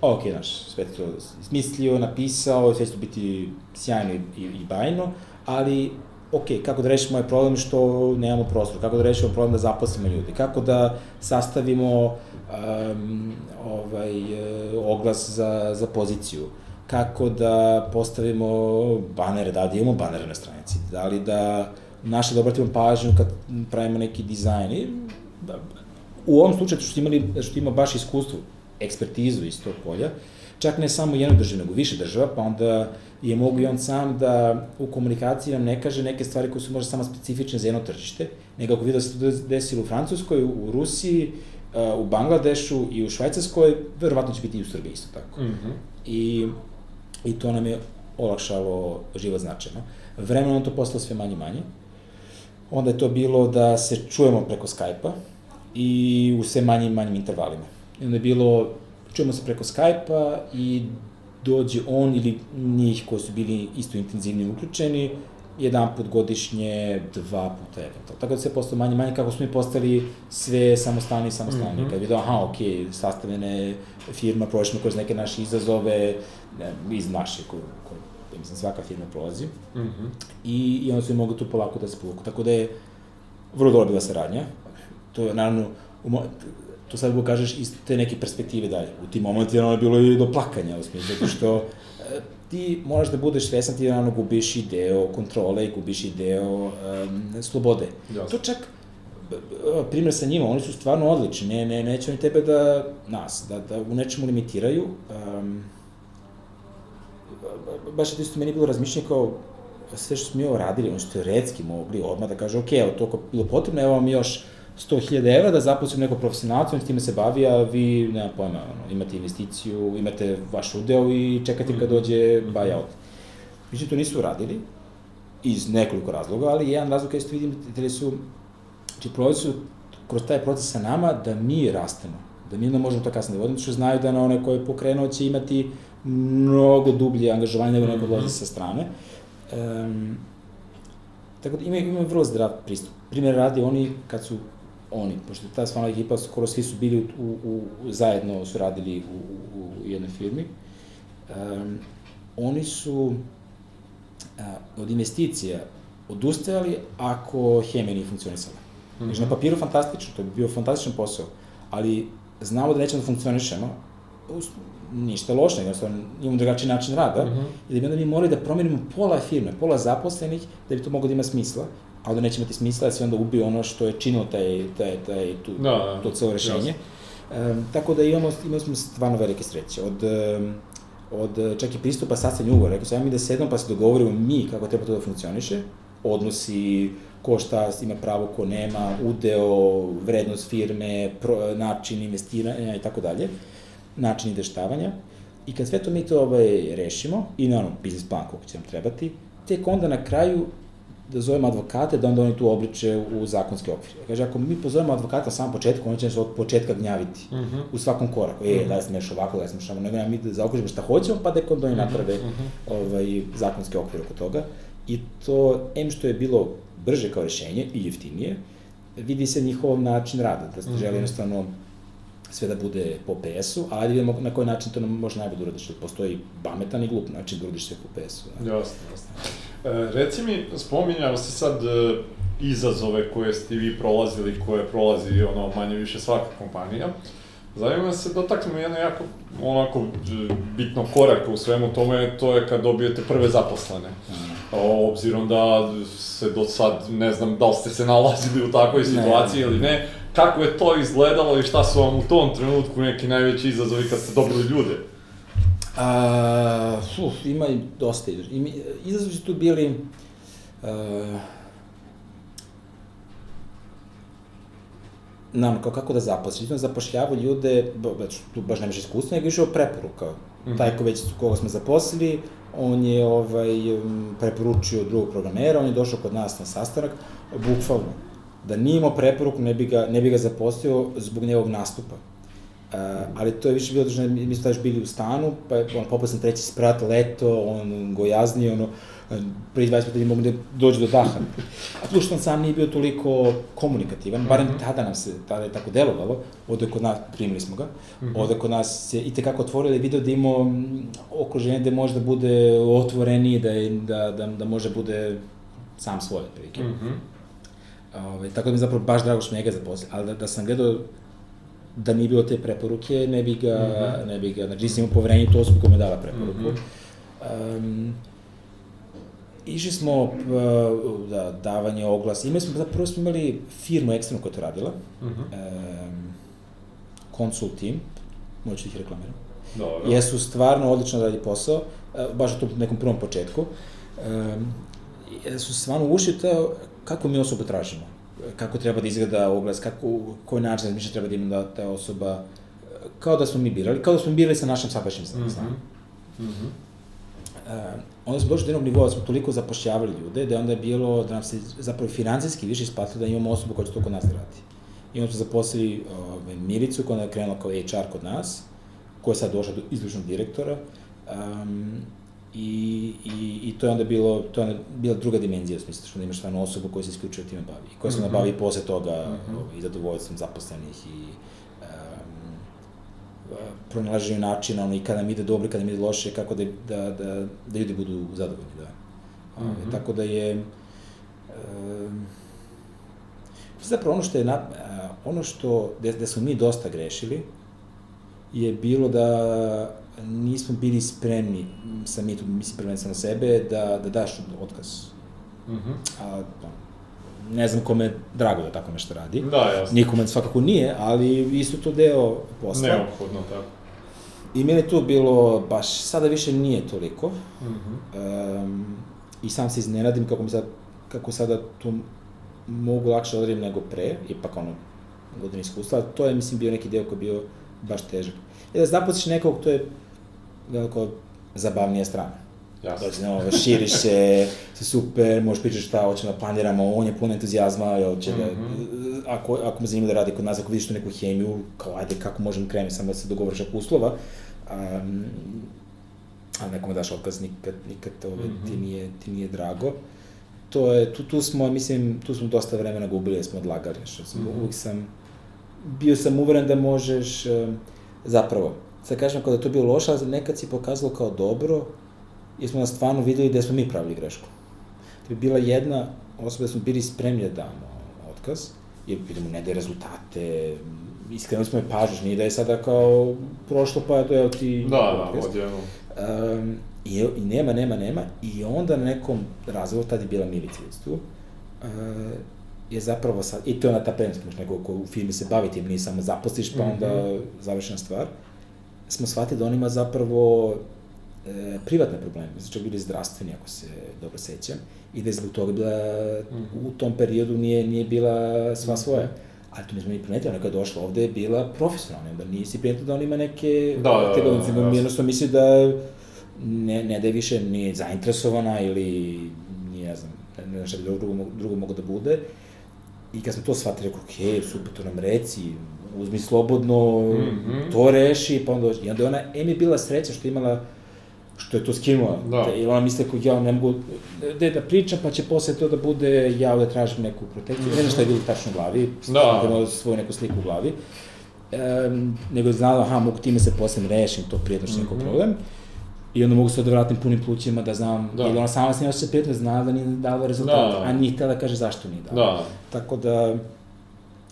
[SPEAKER 2] ok, znaš, sve to smislio, napisao, sve će biti sjajno i, i, i bajno, ali ok, kako da rešimo ovaj problem što nemamo prostor, kako da rešimo problem da zaposlimo ljudi, kako da sastavimo um, ovaj, oglas za, za poziciju, kako da postavimo banere, da, da imamo banere na stranici, da li da naše da obratimo pažnju kad pravimo neki dizajn. I, u ovom slučaju što imali, što ima baš iskustvo, ekspertizu iz tog polja, čak ne samo jednu državu, nego više država, pa onda je mogu i on sam da u komunikaciji nam ne kaže neke stvari koje su možda samo specifične za jedno tržište, nego ako vidio da se to desilo u Francuskoj, u Rusiji, uh, u Bangladešu i u Švajcarskoj, verovatno će biti i u Srbiji isto tako. Mm -hmm. I, I to nam je olakšalo život značajno. Vremenom to postalo sve manje manje. Onda je to bilo da se čujemo preko Skype-a, i u sve manjim i manjim intervalima. I onda je bilo, čujemo se preko Skype-a i dođe on ili njih koji su bili isto intenzivni uključeni, jedan put godišnje, dva puta eventualno. Tako da se postao manje manje kako smo mi postali sve samostalni i samostalni. Mm -hmm. Kad vidio, aha, ok, sastavljene firma, prošli kroz neke naše izazove, ne, iz naše, ko, ko, ja mislim, svaka firma prolazi. Mm -hmm. I, I onda su mogu tu polako da se povuku. Tako da je vrlo dobra bila saradnja to je naravno, u to sad kažeš iz te neke perspektive dalje. U tim momentima ono je bilo i do plakanja, u smislu, zato što e, ti moraš da budeš svesan, ti naravno gubiš i deo kontrole i gubiš i deo um, slobode. Jasne. To čak, primjer sa njima, oni su stvarno odlični, ne, ne, neće oni tebe da, nas, da, da u nečemu limitiraju. Um, baš je to isto meni bilo razmišljanje kao, sve što smo mi ovo radili, ono što je redski mogli odmah da kaže, ok, evo, toliko bilo potrebno, evo vam još 100.000 evra da zaposlim nekog profesionalca, on s time se bavi, a vi, nema pojma, ono, imate investiciju, imate vaš udeo i čekate kad dođe buyout. Mislim, to nisu uradili, iz nekoliko razloga, ali jedan razlog je što vidim da su Znači, provodi su kroz taj proces sa nama da mi rastemo, da mi onda možemo to kasnije da vodimo, što znaju da na one koje je pokrenuo će imati mnogo dublje angažovanje nego neko dolazi sa strane. Um, tako da ima, ima vrlo zdrav pristup. Primjer radi oni kad su oni, pošto ta sva ekipa, skoro svi su bili u, u, u zajedno su radili u, u, u jednoj firmi, um, oni su a, od investicija odustajali ako hemija nije funkcionisala. Mm -hmm. Znači, na papiru fantastično, to bi bio fantastičan posao, ali znamo da nećemo da funkcionišemo, ništa loše, jednostavno imamo drugačiji način rada, mm -hmm. i da bi onda mi morali da promenimo pola firme, pola zaposlenih, da bi to moglo da ima smisla, a da neće imati smisla, da se onda ubije ono što je činilo taj, taj, taj, tu, da, da, to celo rešenje. Um, tako da imamo, imamo smo stvarno velike sreće. Od, um, od čak i pristupa sastavljanju ugovora, rekao sam mi da sedom pa se dogovorimo mi kako treba to da funkcioniše, odnosi, ko šta ima pravo, ko nema, udeo, vrednost firme, pro, način investiranja i tako dalje, način izveštavanja. I kad sve to mi to ovaj, rešimo, i naravno biznis plan koliko će nam trebati, tek onda na kraju da zovemo advokate, da onda oni tu obliče u zakonski okvir. Kaže, ako mi pozovemo advokata sam početku, on će nas od početka gnjaviti uh mhm. -huh. u svakom koraku. E, uh -huh. da li smeš ovako, da li smeš ovako, nego mi da zaokružimo šta hoćemo, pa da onda oni naprave uh -huh. ovaj, zakonski okvir oko toga. I to, em što je bilo brže kao rešenje i jeftinije, vidi se njihov način rada, da ste -hmm. želi jednostavno sve da bude po PS-u, ali vidimo na koji način to nam može najbolje da uradiš, postoji pametan i glup način da uradiš sve po PS-u.
[SPEAKER 1] Jasno, jasno. E, reci mi, spominjao si sad e, izazove koje ste vi prolazili, koje prolazi ono manje više svaka kompanija. Zanima se, dotaknemo jedno jako onako bitno koraka u svemu tome, to je kad dobijete prve zaposlene. Mm obzirom da se do sad, ne znam da li ste se nalazili u takvoj situaciji ne. ili ne, kako je to izgledalo i šta su vam u tom trenutku neki najveći izazovi kad ste dobili ljude?
[SPEAKER 2] A, uf, ima i dosta izazova. Izazovi su tu bili... Uh, nam, kao kako da zaposli. Smo zapošljavao ljude, već tu baš nemaš iskustva, nego išao preporuka. Mm -hmm. Taj ko već koga smo zaposlili, on je ovaj, preporučio drugog programera, on je došao kod nas na sastanak, bukvalno. Da nije imao preporuku, ne bi ga, ne bi ga zaposlio zbog njegovog nastupa. Uh, ali to je više bilo, da mi smo bili u stanu, pa je on popao sam treći sprat, leto, on gojazni, ono, pre 20 minuta mogu da dođe do daha. A plus što on sam nije bio toliko komunikativan, mm -hmm. barem tada nam se, tada je tako delovalo, ovde kod nas, primili smo ga, mm -hmm. ovde kod nas se i tekako otvorili video da imamo okruženje gde može da bude otvoreniji, da, je, da, da, da može bude sam svoj, prilike. Mm -hmm. Ove, tako da mi zapravo baš drago što njega zaposli, ali da, da sam gledao da nije bilo te preporuke, ne bi ga, mm -hmm. ne bi ga, znači nisam imao poverenje to osobu koja me dala preporuku. Mm -hmm. um, išli smo uh, da, davanje oglasa, imali smo, da prvo smo imali firmu eksternu koja to radila, uh -huh. um, Consult Team, moću da ih reklamiram. Dobro. Jesu stvarno odlično radi posao, uh, baš u tom nekom prvom početku. Um, jesu stvarno ušli to kako mi osobu tražimo, kako treba da izgleda oglas, kako, koji način razmišlja treba da ima da ta osoba, kao da smo mi birali, kao da smo birali sa našim sadašnjim znanjem. Mm -hmm. Mm -hmm uh, onda smo došli do jednog nivoa, da smo toliko zapošljavali ljude, da je onda bilo, da nam se zapravo financijski više isplatilo da imamo osobu koja će to kod nas da radi. I onda smo zaposlili uh, Milicu koja je krenula kao HR kod nas, koja je sad došla do izvršnog direktora, um, I, i, I to je onda bilo, to je onda bila druga dimenzija, u smislu što imaš stvarno osobu koja se isključuje time bavi, koja se mm -hmm. bavi posle toga mm -hmm. i zadovoljstvom zaposlenih i pronalaženju načina, ono, i kada mi ide dobro, i kada mi ide loše, kako da, da, da, da ljudi budu zadovoljni, da. Mm -hmm. Tako da je, e, zapravo ono što je, na, ono što, gde, gde smo mi dosta grešili, je bilo da nismo bili spremni, sa mi tu mislim prvenstveno na sebe, da, da daš otkaz. Mm -hmm. A, da, ne znam kome je drago da tako nešto radi.
[SPEAKER 1] Da, jasno.
[SPEAKER 2] Nikome svakako nije, ali isto to deo posla.
[SPEAKER 1] Neophodno, tako.
[SPEAKER 2] I meni tu bilo, baš sada više nije toliko. Mm -hmm. um, I sam se iznenadim kako mi sad, kako sada tu mogu lakše odradim nego pre, ipak ono, godin iskustva, to je, mislim, bio neki deo koji je bio baš težak. I da zaposliš nekog, to je veliko zabavnija strana. Jasno. Dođe, no, širiš se, (laughs) se super, možeš pričati šta hoćemo da planiramo, on je pun entuzijazma, hoće mm -hmm. da mhm. ako, ako me zanima da radi kod nas, ako vidiš tu neku hemiju, kao ajde kako možem krenuti, samo da se dogovoriš oko uslova, um, a nekome daš otkaz, nikad, nikad ove, mm -hmm. ti, nije, ti nije drago. To je, tu, tu smo, mislim, tu smo dosta vremena gubili, jer smo odlagali, što sam, mm. -hmm. uvijek sam, bio sam uveren da možeš, zapravo, sad kažem kao da je to bilo loše, ali nekad si pokazalo kao dobro, jer smo nas stvarno videli da smo mi pravili grešku. To bi bila jedna osoba da smo bili spremni da damo otkaz, jer vidimo ne daje rezultate, iskreno smo je pažnju, nije da je sada kao prošlo pa to je ti
[SPEAKER 1] Da, da,
[SPEAKER 2] otkaz.
[SPEAKER 1] odjedno.
[SPEAKER 2] Um, i, I nema, nema, nema. I onda na nekom razgovoru, tad je bila Milica isto, uh, je zapravo sad, i to je ona ta prednost, neko ko u firmi se bavi tim, nije samo zaposliš, pa onda završena stvar, smo shvatili da on ima zapravo e, privatne probleme, znači bili zdravstveni, ako se dobro sećam, i da je zbog toga bila, u tom periodu nije, nije bila sva svoja. Ali to nismo ni primetili, ona kada je došla ovde je bila profesionalna, onda nisi primetio da on ima neke
[SPEAKER 1] Da, da, da, da,
[SPEAKER 2] nego
[SPEAKER 1] jasno.
[SPEAKER 2] jednostavno misli da ne, ne da je više nije zainteresovana ili nije, ne znam, ne, ne znam šta bi drugo, drugo mogo da bude. I kad smo to shvatili, rekao, okej, okay, super, to nam reci, uzmi slobodno, mm. -hmm. to reši, pa onda, i onda je ona, em je bila sreća što je imala, što je to skinula,
[SPEAKER 1] Da.
[SPEAKER 2] da. jer ona misle kako ja ne mogu, da, da pričam, pa će posle to da bude, ja ovde tražim neku protekciju, mm -hmm. ne znam šta je bilo tačno u glavi,
[SPEAKER 1] Da.
[SPEAKER 2] imala svoju neku sliku u glavi, um, nego je znala, aha, mogu time se posle rešim to prijetno što mm -hmm. problem, I onda mogu se da vratim punim plućima da znam,
[SPEAKER 1] Da.
[SPEAKER 2] da. ili ona sama s njima se prijetno zna da nije dala rezultat,
[SPEAKER 1] Da.
[SPEAKER 2] a nije htjela da kaže zašto nije dala.
[SPEAKER 1] Da.
[SPEAKER 2] Tako da,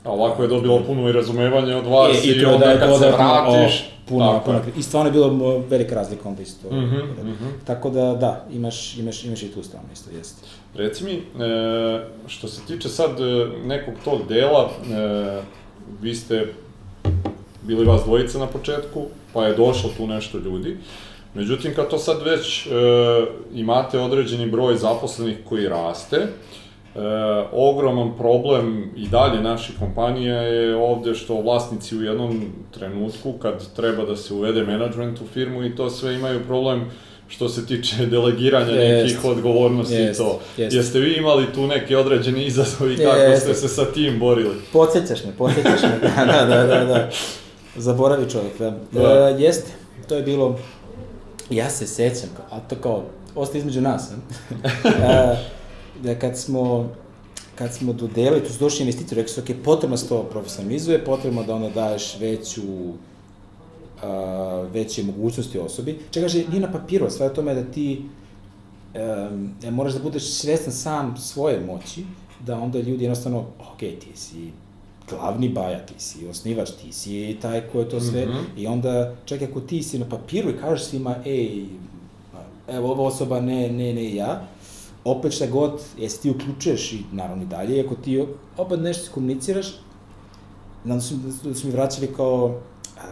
[SPEAKER 1] A ovako je dobilo puno i razumevanje od vas
[SPEAKER 2] E,
[SPEAKER 1] i,
[SPEAKER 2] to
[SPEAKER 1] onda
[SPEAKER 2] da je
[SPEAKER 1] kad se vratiš...
[SPEAKER 2] O, puno,
[SPEAKER 1] tako
[SPEAKER 2] puno. I stvarno je bilo velika razlika onda isto.
[SPEAKER 1] Mhm, mhm.
[SPEAKER 2] Tako da, da, imaš, imaš, imaš i tu stranu isto, jeste.
[SPEAKER 1] Reci mi, e, što se tiče sad e, nekog tog dela, vi ste bili vas dvojica na početku, pa je došlo tu nešto ljudi. Međutim, kad to sad već e, imate određeni broj zaposlenih koji raste, e, ogroman problem i dalje naših kompanija je ovde što vlasnici u jednom trenutku, kad treba da se uvede menadžment u firmu i to sve imaju problem što se tiče (laughs) delegiranja
[SPEAKER 2] Jest.
[SPEAKER 1] nekih odgovornosti
[SPEAKER 2] Jest,
[SPEAKER 1] i to.
[SPEAKER 2] jest.
[SPEAKER 1] Jeste vi imali tu neke određene izazove i kako
[SPEAKER 2] Jeste.
[SPEAKER 1] ste se sa tim borili?
[SPEAKER 2] Podsjećaš me, podsjećaš me, (laughs) da, da, da, da, da. Zaboravi čovjek, da.
[SPEAKER 1] Da.
[SPEAKER 2] E, jeste, to je bilo, ja se sećam, a to kao, ostaje između nas, (laughs) e, da kad smo, kad smo dodelili, tu su došli investitori, rekli su, ok, potrebno se to profesionalizuje, potrebno da onda daješ veću, a, veće mogućnosti osobi. Čak kaže, nije na papiru, sve je tome da ti um, moraš da budeš svestan sam svoje moći, da onda ljudi jednostavno, ok, ti si glavni baja, ti si osnivač, ti si taj ko je to sve, mm. -hmm. i onda, čak ako ti si na papiru i kažeš svima, ej, evo ova osoba, ne, ne, ne, ja, opet šta god, jesi ti uključuješ i naravno i dalje, ako ti opet nešto komuniciraš, onda su, da su mi vraćali kao,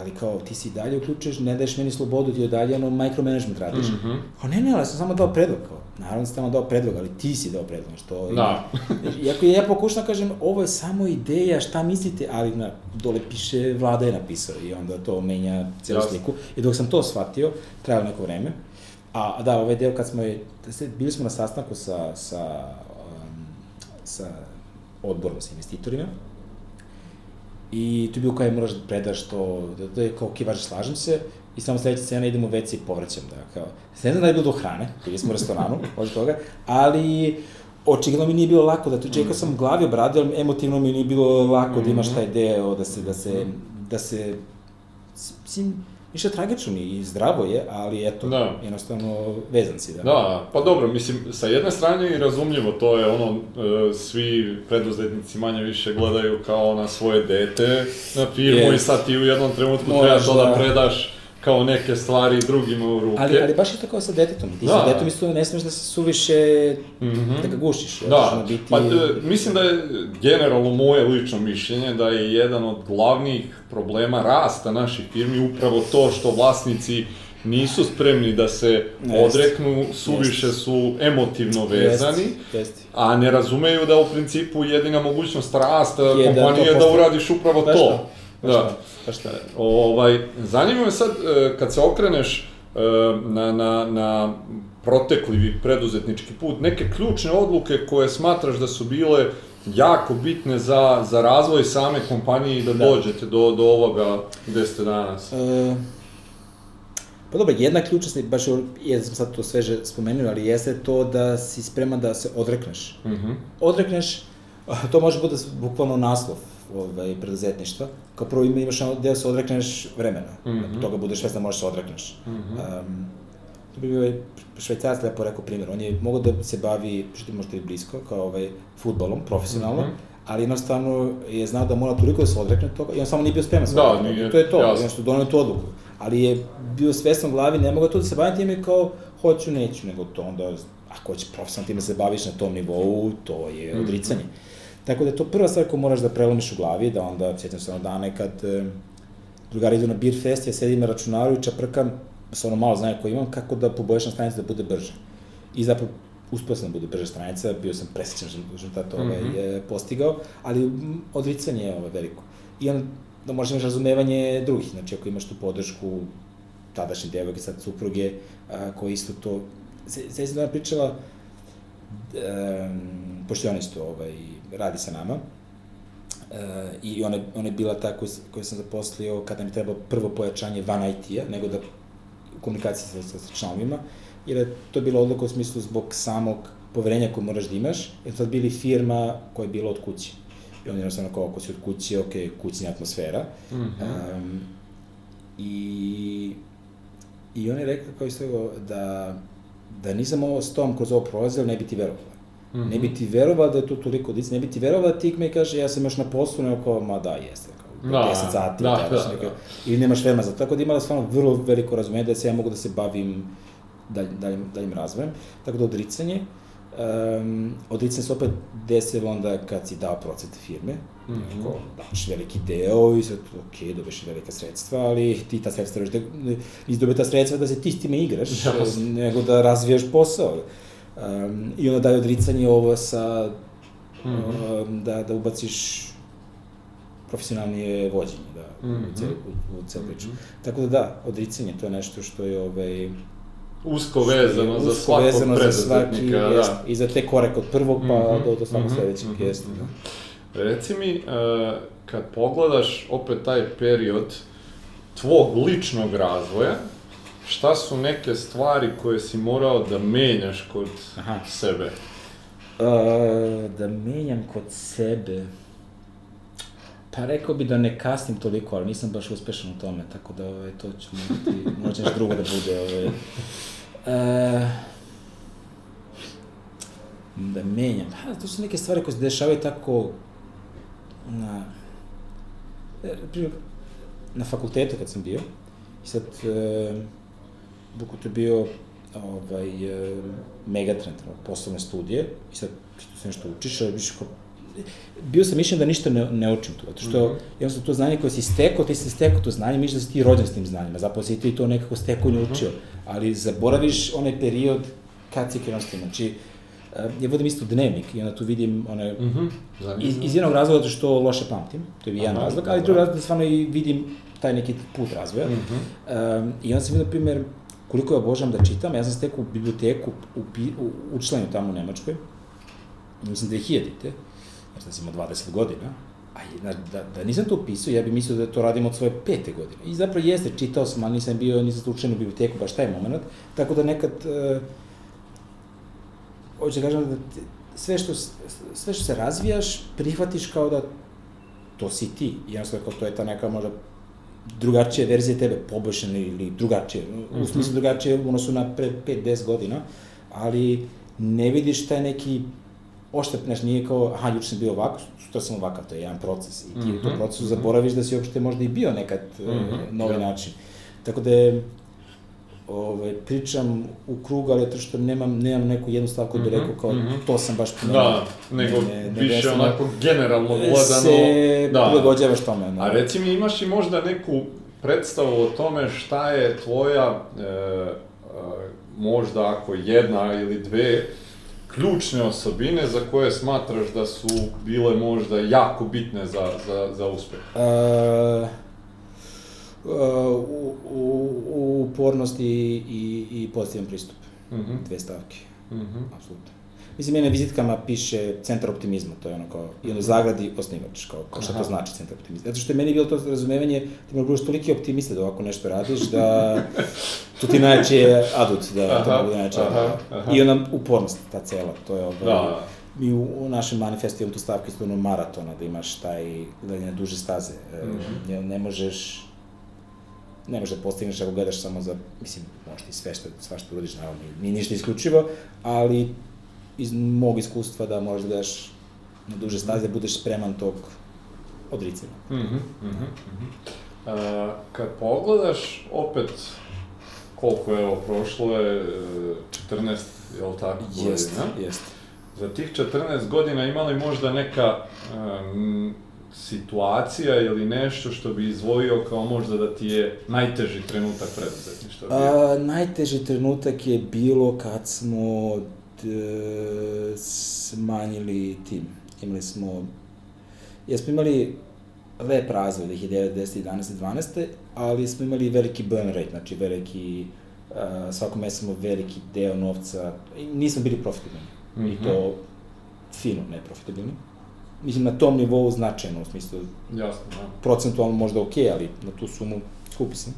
[SPEAKER 2] ali kao ti si dalje uključuješ, ne daješ meni slobodu, ti i dalje ono micromanagement radiš. Mm. -hmm. Kao ne, ne, ali sam samo dao predlog, kao, naravno sam samo dao predlog, ali ti si dao predlog, što
[SPEAKER 1] Da. (laughs)
[SPEAKER 2] Iako ja pokušam da kažem, ovo je samo ideja, šta mislite, ali na, dole piše, vlada je napisao i onda to menja celu sliku. I dok sam to shvatio, trajalo neko vreme. A, da, ovaj deo kad smo, je- se- bili smo na sastanku sa, sa, um, sa odborom, sa investitorima, I tu je bilo kao je moraš da predaš to, da, da je kao, važno, slažem se, i samo sledeća scena idemo u WC i povraćam, da, kao, ne znam da je bilo do hrane, bili smo u restoranu, (laughs) od toga, ali očigledno mi nije bilo lako, da to čekao sam u glavi obradio, ali emotivno mi nije bilo lako da imaš taj deo, da se, da se, da se, mislim, ništa tragično mi i zdravo je, ali eto,
[SPEAKER 1] Da.
[SPEAKER 2] jednostavno vezan si, da.
[SPEAKER 1] Da, pa dobro, mislim, sa jedne strane je i razumljivo, to je ono, e, svi preduzetnici manje više gledaju kao na svoje dete, na firmu
[SPEAKER 2] Yes.
[SPEAKER 1] i sad ti u jednom trenutku
[SPEAKER 2] Moraš
[SPEAKER 1] treba to da
[SPEAKER 2] da-
[SPEAKER 1] predaš kao neke stvari drugima u ruke.
[SPEAKER 2] Ali, ali baš je to kao sa detetom. Ti
[SPEAKER 1] Da.
[SPEAKER 2] sa detetom isto ne smeš da se suviše,
[SPEAKER 1] Mhm.
[SPEAKER 2] da ga gušiš.
[SPEAKER 1] Da,
[SPEAKER 2] biti...
[SPEAKER 1] pa e, mislim da je generalno moje lično mišljenje da je jedan od glavnih problema rasta naših firmi upravo to što vlasnici nisu spremni da se
[SPEAKER 2] Jest.
[SPEAKER 1] odreknu, suviše su emotivno vezani.
[SPEAKER 2] Jeste, jeste.
[SPEAKER 1] A ne razumeju da u principu jedina mogućnost rasta
[SPEAKER 2] Je da
[SPEAKER 1] kompanije je da
[SPEAKER 2] postane-
[SPEAKER 1] uradiš upravo
[SPEAKER 2] Baš
[SPEAKER 1] to.
[SPEAKER 2] baš
[SPEAKER 1] Da.
[SPEAKER 2] baš to.
[SPEAKER 1] Ovaj, zanima me sad, e, kad se okreneš e, na, na, na protekli preduzetnički put, neke ključne odluke koje smatraš da su bile jako bitne za, za razvoj same kompanije i da,
[SPEAKER 2] Da.
[SPEAKER 1] dođete do, do ovoga gde ste danas?
[SPEAKER 2] E, pa dobro, jedna ključna baš je, sam sad to sveže spomenuo, ali jeste to da si spreman da se odrekneš.
[SPEAKER 1] Mhm.
[SPEAKER 2] Odrekneš, to može biti bukvalno naslov ovaj, preduzetništva. Kao prvo ima, imaš ono gde se odrekneš vremena. Mm. -hmm. Toga budeš svestan da možeš se odrekneš. Mm. -hmm. um, to bi bio ovaj švajcarac lepo rekao primjer. On je mogao da se bavi, što ti možete i blisko, kao ovaj, futbolom, profesionalno,
[SPEAKER 1] Mhm.
[SPEAKER 2] ali jednostavno je znao da mora toliko da se odrekne toga i on samo nije bio spreman.
[SPEAKER 1] Da, nije,
[SPEAKER 2] to je to,
[SPEAKER 1] jasno.
[SPEAKER 2] jednostavno donio tu odluku. Ali je bio svestan u glavi, ne mogu to da se bavim time kao hoću, neću, nego to onda, ako hoće profesionalno time se baviš na tom nivou, to je
[SPEAKER 1] Mhm.
[SPEAKER 2] odricanje. Tako da je to prva stvar koju moraš da prelomiš u glavi, da onda, sjećam se ono dane kad e, drugari idu na beer fest, ja sedim na računaru i čaprkam, sa ono malo znanja koje imam, kako da poboljšam stranicu da bude brže. I zapravo uspeo sam da bude brža stranica, bio sam presjećan što rezultat ovaj,
[SPEAKER 1] Mhm.
[SPEAKER 2] je postigao, ali mm, odricanje je ovaj, veliko. I onda da možeš imaš razumevanje drugih, znači ako imaš tu podršku tadašnje devojke, sad supruge, a, koji isto to... Se, se da ona pričala, um, pošto je ona isto ovaj, radi sa nama, Uh, I ona, ona je bila ta koju, koju sam zaposlio kada mi treba prvo pojačanje van IT-a, nego da u komunikaciji sa, sa, sa članovima, jer je to bila odluka u smislu zbog samog poverenja koje moraš da imaš, jer sad bili firma koja je bila od kuće. I on je jednostavno kao, ako si od kuće, ok, kućna atmosfera.
[SPEAKER 1] Mhm.
[SPEAKER 2] Um, I, I on je rekao kao isto da, da nisam ovo s tom kroz ovo prolazio, ne bi ti verovao.
[SPEAKER 1] Mhm.
[SPEAKER 2] Ne bi ti verovao da je to toliko dic, ne bi ti verovao da ti me kaže ja sam još na poslu, nego kao, ma da, jeste, kao,
[SPEAKER 1] Da,
[SPEAKER 2] 10 sati,
[SPEAKER 1] da, da,
[SPEAKER 2] neke-
[SPEAKER 1] da.
[SPEAKER 2] ili nemaš vremena za to, tako da imala stvarno vrlo veliko razumenje da se ja mogu da se bavim dalj, daljim, daljim razvojem, tako da odricanje, um, odricanje se opet desilo onda kad si dao procente firme, mm. -hmm. daš veliki deo i sad, ok, dobiješ velika sredstva, ali ti ta sredstva da, nisi dobio ta sredstva da se ti s time igraš,
[SPEAKER 1] Jasno.
[SPEAKER 2] nego da razvijaš posao. Um, I onda daje odricanje ovo sa,
[SPEAKER 1] Mhm.
[SPEAKER 2] um, da, da ubaciš profesionalnije vođenje, da,
[SPEAKER 1] Mhm.
[SPEAKER 2] u, celu, u, u celu priču. Tako da da, odricanje, to je nešto što je ovaj,
[SPEAKER 1] Usko vezano za svakog
[SPEAKER 2] vezano za svaki,
[SPEAKER 1] preduzetnika,
[SPEAKER 2] jest,
[SPEAKER 1] da.
[SPEAKER 2] I za te korek od prvog pa
[SPEAKER 1] Mhm,
[SPEAKER 2] do, do svakog
[SPEAKER 1] mhm,
[SPEAKER 2] sledećeg,
[SPEAKER 1] mhm,
[SPEAKER 2] jeste.
[SPEAKER 1] mhm.
[SPEAKER 2] Da.
[SPEAKER 1] Reci mi, e, kad pogledaš opet taj period tvog ličnog razvoja, šta su neke stvari koje si morao da menjaš kod
[SPEAKER 2] Aha.
[SPEAKER 1] sebe?
[SPEAKER 2] Uh, da menjam kod sebe... Pa rekao bi da ne kasnim toliko, ali nisam baš uspešan u tome, tako da ovaj, to ću morati, možda nešto drugo da bude. Ovaj. Uh, da menjam. Ha, to su neke stvari koje se dešavaju tako na... e, na fakultetu kad sam bio, i sad, e, Buku to je bio ovaj, e, megatrend, poslovne studije, i sad što se nešto učiš, ali viš kao, bio sam mišljen da ništa ne, ne učim tu, zato što mm
[SPEAKER 1] Mhm.
[SPEAKER 2] -hmm. jednostavno to znanje koje si stekao, ti si stekao to znanje, misliš da si ti rođen s tim znanjima, zapravo si ti to nekako stekao i naučio, ali zaboraviš onaj period kad si krenuo s tim, znači, e, ja vodim isto dnevnik i onda tu vidim one,
[SPEAKER 1] Mhm,
[SPEAKER 2] iz,
[SPEAKER 1] zanimljivo.
[SPEAKER 2] iz jednog razloga što loše pamtim, to je jedan
[SPEAKER 1] Aha,
[SPEAKER 2] razlog, ali drugi razlog da stvarno i vidim taj neki put razvoja.
[SPEAKER 1] Mhm.
[SPEAKER 2] Um, I onda sam vidio, na primjer, koliko ja obožavam da čitam, ja sam stekao u biblioteku u, u, u članju tamo u Nemačkoj, mislim 2000-te, jer sam imao 20 godina, a da, da, da nisam to upisao, ja bih mislio da to radim od svoje pete godine. I zapravo jeste, čitao sam, ali nisam bio, nisam učen u biblioteku baš taj moment, tako da nekad, uh, hoću da kažem da te, sve što, sve što se razvijaš, prihvatiš kao da to si ti. Jednostavno kao to je ta neka možda drugačija verzija tebe, poboljšana ili drugačije, u smislu drugačije u odnosu na pre 5-10 godina, ali ne vidiš taj neki oštap, znaš, nije kao, aha, juče sam bio ovako, sutra sam ovakav, to je jedan proces. I ti u tom
[SPEAKER 1] Mhm,
[SPEAKER 2] procesu
[SPEAKER 1] mhm.
[SPEAKER 2] zaboraviš da si uopšte možda i bio nekad mm
[SPEAKER 1] Mhm,
[SPEAKER 2] na ovaj
[SPEAKER 1] da.
[SPEAKER 2] način. Tako da je, ovaj, pričam u krug, ali to što nemam, nemam neku jednu stavku da bi
[SPEAKER 1] Mhm,
[SPEAKER 2] rekao kao,
[SPEAKER 1] mhm.
[SPEAKER 2] to sam baš promenio.
[SPEAKER 1] Da, nego
[SPEAKER 2] Ne, ne,
[SPEAKER 1] više
[SPEAKER 2] jednostavno,
[SPEAKER 1] onako generalno gledano...
[SPEAKER 2] se
[SPEAKER 1] da.
[SPEAKER 2] prilagođavaš tome. Da.
[SPEAKER 1] A reci mi, imaš i možda neku predstavu o tome šta je tvoja, e, e, možda ako jedna ili dve, ključne osobine za koje smatraš da su bile možda jako bitne za, za, za uspeh?
[SPEAKER 2] Uh, u, u, upornost i, i, i pozitivan pristup.
[SPEAKER 1] Mhm,
[SPEAKER 2] Dve stavke,
[SPEAKER 1] mhm.
[SPEAKER 2] apsolutno. Mislim, mene na vizitkama piše centar optimizma, to je ono kao, i ono zagradi osnivač, kao, kao šta to znači centar optimizma. Zato što je meni bilo to razumevanje, ti mogu budeš toliki optimista da ovako nešto radiš, da to ti najjači je adut, da aha, to mogu da aha. I onda upornost, ta cela, to je ovaj, da. Mi u, u našem manifestu imamo tu stavku isto ono maratona, da imaš taj, gledanje duže staze. Mm -hmm. ne, ne možeš, ne možeš da postigneš ako gledaš samo za, mislim, možeš ti sve što, sva što uradiš, naravno, nije ništa isključivo, ali iz mog iskustva da možeš da gledaš na duže staze, da budeš spreman tog odricanja. Mm -hmm, mm -hmm.
[SPEAKER 1] Uh, kad pogledaš, opet, koliko je ovo prošlo je, 14, je li tako?
[SPEAKER 2] Jest, jest.
[SPEAKER 1] Za tih 14 godina imali možda neka um, situacija ili nešto što bi izvojio kao možda da ti je najteži trenutak preduzetništva?
[SPEAKER 2] A, najteži trenutak je bilo kad smo d, smanjili tim. Imali smo, jesmo imali lep razvoj 2009, 10, 11, 12, ali smo imali veliki burn rate, znači veliki, uh, svako mesec smo veliki deo novca, nismo bili profitabilni. Mm -hmm. I to mhm. fino neprofitabilni mislim, na tom nivou značajno, u smislu,
[SPEAKER 1] Jasno, da.
[SPEAKER 2] procentualno možda okay, ali na tu sumu skupi se.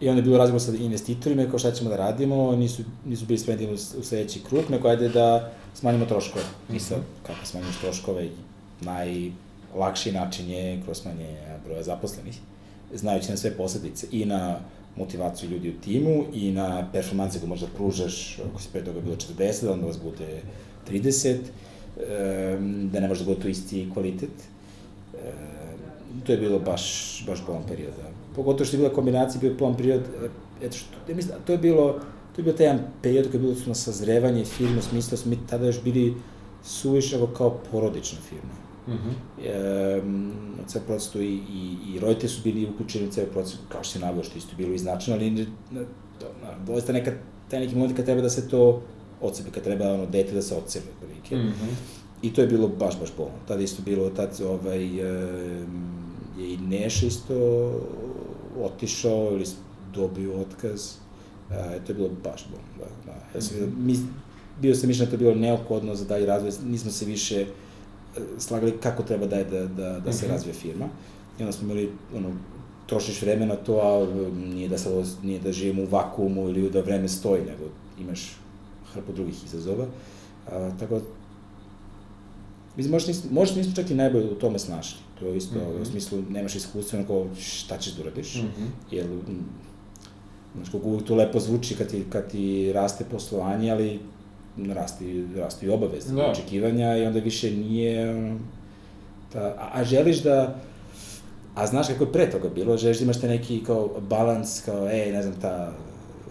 [SPEAKER 2] I onda je bilo razgovor sa investitorima, kao šta ćemo da radimo, nisu, nisu bili spremni u, u sledeći krug, nego ajde da smanjimo troškove. -hmm. I sad, kako smanjimo troškove, najlakši način je kroz smanjenje broja zaposlenih, znajući na sve posledice i na motivaciju ljudi u timu i na performanse koje možda pružaš, ako si pre toga bilo 40, onda vas bude 30, da ne može da to isti kvalitet. To je bilo baš, baš bolan period. Da. Pogotovo što je bila kombinacija, bio bolan period, eto što, ja mislim, to je bilo, to je bio taj jedan period koji je bilo na sazrevanje firme, u smislu da smo mi tada još bili suviše kao porodična firma. Mm -hmm. e, ceo procesu i, i, i roditelji su bili uključeni u ceo proces, kao što se navio, što isto bilo iznačeno, ali na, na, doista neka, taj neki moment kad treba da se to od kad treba ono dete da se odsebe otprilike. Mm -hmm. I to je bilo baš, baš bolno. Tada isto bilo, tad ovaj, je i Neša isto otišao ili dobio otkaz. E, to je bilo baš bolno, da. da. Ja sam, mm -hmm. mi, bio sam mišljen da to je bilo neophodno za dalje razvoj, nismo se više e, slagali kako treba da, da, da, da se mm -hmm. razvije firma. I onda smo imali, ono, trošiš vreme na to, a nije da, sad, nije da živimo u vakuumu ili da vreme stoji, nego imaš hrpu drugih izazova. A, tako da, Mislim, možda nismo, možda nismo čak i najbolje u tome snašli. To je isto, mm -hmm. u smislu, nemaš iskustva, onako, šta ćeš da uradiš, mm -hmm. jer, znaš, kako to lepo zvuči kad ti, kad ti raste poslovanje, ali rasti, rastu i obaveze, da. očekivanja i onda više nije, ta, a, a želiš da, a znaš kako je pre toga bilo, želiš da imaš te neki kao balans, kao, ej, ne znam, ta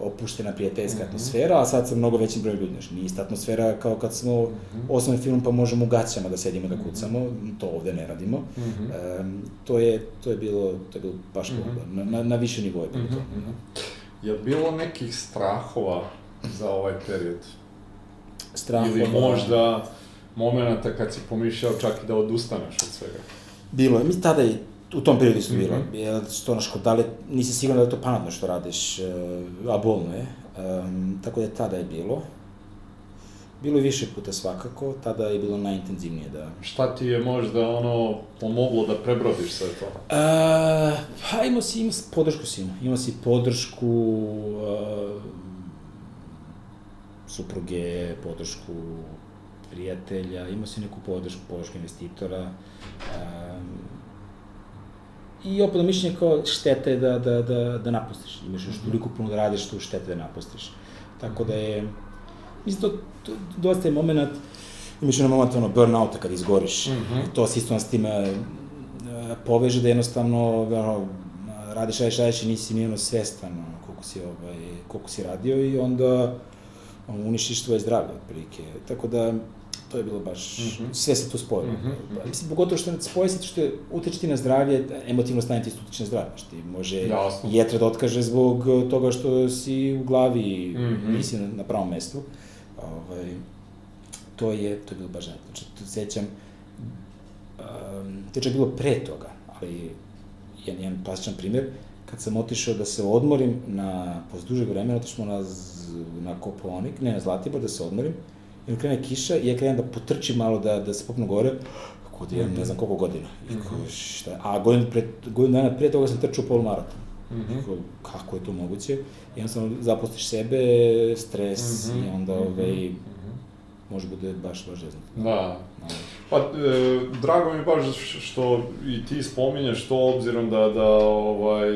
[SPEAKER 2] opuštena prijateljska mm -hmm. atmosfera, a sad sam mnogo većim broj ljudi, znači nije ista atmosfera kao kad smo mm -hmm. osnovni film pa možemo u gaćama da sedimo da mhm. kucamo, mm -hmm. to ovde ne radimo. Mm -hmm. um, to je to je bilo to je bilo baš mm -hmm. na, na, na više nivoje bilo mm -hmm. to. Mm
[SPEAKER 1] -hmm. Je bilo nekih strahova za ovaj period?
[SPEAKER 2] Strahova.
[SPEAKER 1] Ili možda momenata kad si pomišljao čak i da odustaneš od svega?
[SPEAKER 2] Bilo je, mi tada i u tom periodu isto bilo. Mm -hmm. Što naš, da li, nisi siguran da je to pametno što radiš, uh, a bolno je. Um, tako da tada je bilo. Bilo je više puta svakako, tada je bilo najintenzivnije da...
[SPEAKER 1] Šta ti je možda ono pomoglo da prebrodiš sve to? Uh,
[SPEAKER 2] pa imao si, imao si podršku si imao. Imao si podršku uh, supruge, podršku prijatelja, imao si neku podršku, podršku investitora. Um, I opet mišljenje kao štete je da, da, da, da napustiš. Imaš još toliko puno da radiš tu štete da napustiš. Tako da je, mislim, to, to dosta je moment, imaš ono moment ono burnouta kad izgoriš. Mm -hmm. To se isto s time e, poveže da jednostavno ono, radiš, radiš, radiš i nisi ni ono svestan ono, koliko si, ovaj, koliko si radio i onda ono, uništiš tvoje zdravlje, otprilike. Tako da, to je bilo baš, mm -hmm. sve se tu spojilo. Mm -hmm. Mislim, pogotovo što spoje se što utiče ti na zdravlje, emotivno stanje ti utiče na zdravlje. Što ti može Jasno. jetra da otkaže zbog toga što si u glavi, mm -hmm. nisi na, na pravom mestu. Ovaj, to je, to je bilo baš Znači, to sećam, um, to je čak bilo pre toga, ali jedan, jedan plastičan primer, kad sam otišao da se odmorim na, posle dužeg vremena, otišao na, na Koponik, ne na Zlatibor, da se odmorim, I onda krene kiša i ja krenem da potrčim malo da, da se popnu gore, kod imam ne znam koliko godina. I kao, šta, je? a godinu, pre, godinu dana pre toga sam trčao polumaraton.
[SPEAKER 1] Mhm.
[SPEAKER 2] Kao, kako je to moguće? I jednostavno zaposliš sebe, stres
[SPEAKER 1] Mhm,
[SPEAKER 2] i onda
[SPEAKER 1] mhm,
[SPEAKER 2] ovaj,
[SPEAKER 1] mhm.
[SPEAKER 2] može bude baš, baš zeznuto.
[SPEAKER 1] Da. Pa, e, drago mi baš što i ti spominješ to, obzirom da, da ovaj,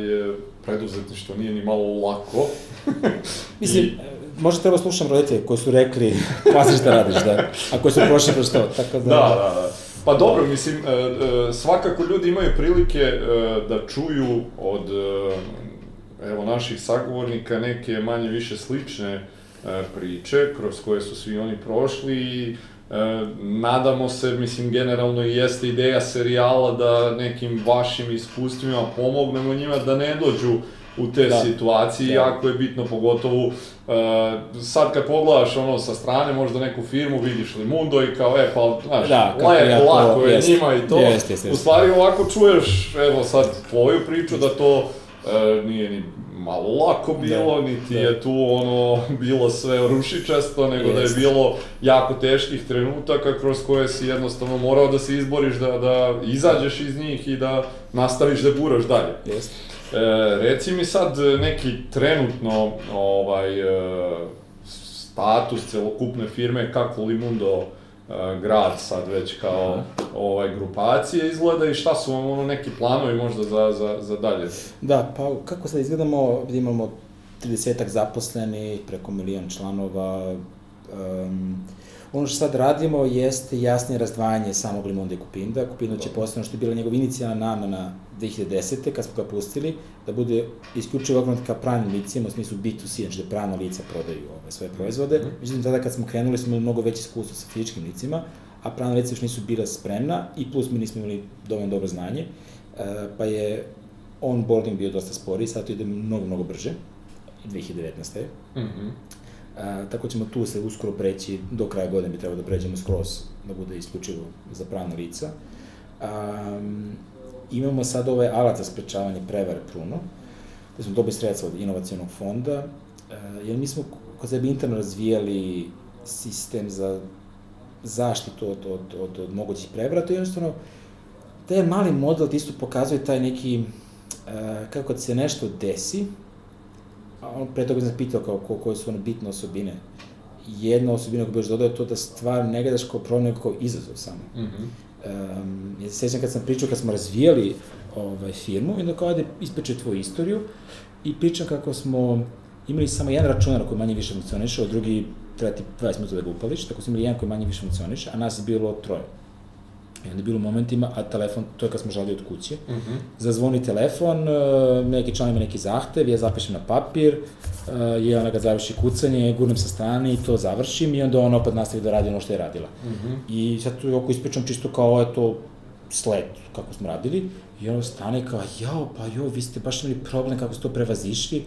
[SPEAKER 1] preduzetništvo nije ni malo lako. (laughs)
[SPEAKER 2] Mislim,
[SPEAKER 1] I-
[SPEAKER 2] možda treba slušam roditelje koji su rekli, (laughs) pazi šta radiš, da, a koji su prošli kroz to, tako da...
[SPEAKER 1] Da, da, da. Pa dobro, mislim, e, e, svakako ljudi imaju prilike e, da čuju od evo naših sagovornika neke manje više slične priče kroz koje su svi oni prošli i nadamo se, mislim, generalno i jeste ideja serijala da nekim vašim iskustvima pomognemo njima da ne dođu u te
[SPEAKER 2] Da.
[SPEAKER 1] situacije,
[SPEAKER 2] Da.
[SPEAKER 1] jako je bitno, pogotovo uh, sad kad pogledaš ono sa strane, možda neku firmu, vidiš Limundo i kao, e, pa, znaš,
[SPEAKER 2] Da,
[SPEAKER 1] lepo,
[SPEAKER 2] ja
[SPEAKER 1] lako je
[SPEAKER 2] jest.
[SPEAKER 1] njima i to.
[SPEAKER 2] Jest, jest,
[SPEAKER 1] U
[SPEAKER 2] jest.
[SPEAKER 1] stvari ovako čuješ, evo sad, tvoju priču da to e, nije ni malo lako bilo, niti
[SPEAKER 2] da.
[SPEAKER 1] je tu ono (laughs) bilo sve rušičasto, nego da je bilo jako teških trenutaka kroz koje si jednostavno morao da se izboriš, da, da izađeš iz njih i da nastaviš da guraš dalje.
[SPEAKER 2] Jeste.
[SPEAKER 1] E, reci mi sad neki trenutno ovaj e, status celokupne firme kako Limundo e, grad sad već kao ovaj grupacije izgleda i šta su vam ono neki planovi možda za, za, za dalje?
[SPEAKER 2] Da, pa kako sad izgledamo, imamo 30 zaposlenih, preko milion članova. Um, ono što sad radimo jeste jasnije razdvajanje samog Limonda i Kupinda. Kupindo će postane što je bila njegova inicijalna namena 2010. kad smo ga pustili, da bude isključivo okrenut ka pravnim licima, u smislu B2C, znači da pravna lica prodaju ove svoje proizvode. Međutim, tada kad smo krenuli smo imali mnogo veće iskustvo sa fizičkim licima, a pravna lica još nisu bila spremna i plus mi nismo imali dovoljno dobro znanje, e, pa je onboarding bio dosta sporiji, sad to ide mnogo, mnogo brže, 2019.
[SPEAKER 1] Mhm.
[SPEAKER 2] A, tako ćemo tu se uskoro preći, do kraja godine bi trebalo da pređemo skroz, da bude isključivo za pravna lica. A, imamo sad ovaj alat za sprečavanje prevare pruno, gde smo dobili sredstva od inovacijonog fonda, jer mi smo kod sebe interno razvijali sistem za zaštitu od, od, od, od mogućih prevara, to je jednostavno, taj mali model isto pokazuje taj neki, kako ti se nešto desi, a on pre toga sam pitao kao ko, koje su one bitne osobine. Jedna osobina koju bi još dodao je to da stvar ne gledaš kao problem, nego kao izazov samo.
[SPEAKER 1] Mhm.
[SPEAKER 2] Um, ja se sećam kad sam pričao, kad smo razvijali ovaj, firmu, onda kao ajde ispeče tvoju istoriju i pričam kako smo imali samo jedan računar koji manje više funkcioniše, a drugi treba ti 20 minuta da ga upališ, tako smo imali jedan koji manje više funkcioniše, a nas je bilo troje. I onda je bilo u momentima, a telefon, to je kad smo žalili od kuće,
[SPEAKER 1] Mhm.
[SPEAKER 2] zazvoni telefon, e, neki član ima neki zahtev, ja zapišem na papir, e, je ona ga završi kucanje, gurnem sa strane i to završim i onda ona opet nastavi da radi ono što je radila.
[SPEAKER 1] Mhm.
[SPEAKER 2] I sad tu oko ispričam čisto kao eto sled kako smo radili i ona stane kao jao pa jo vi ste baš imali problem kako ste to prevazišli. I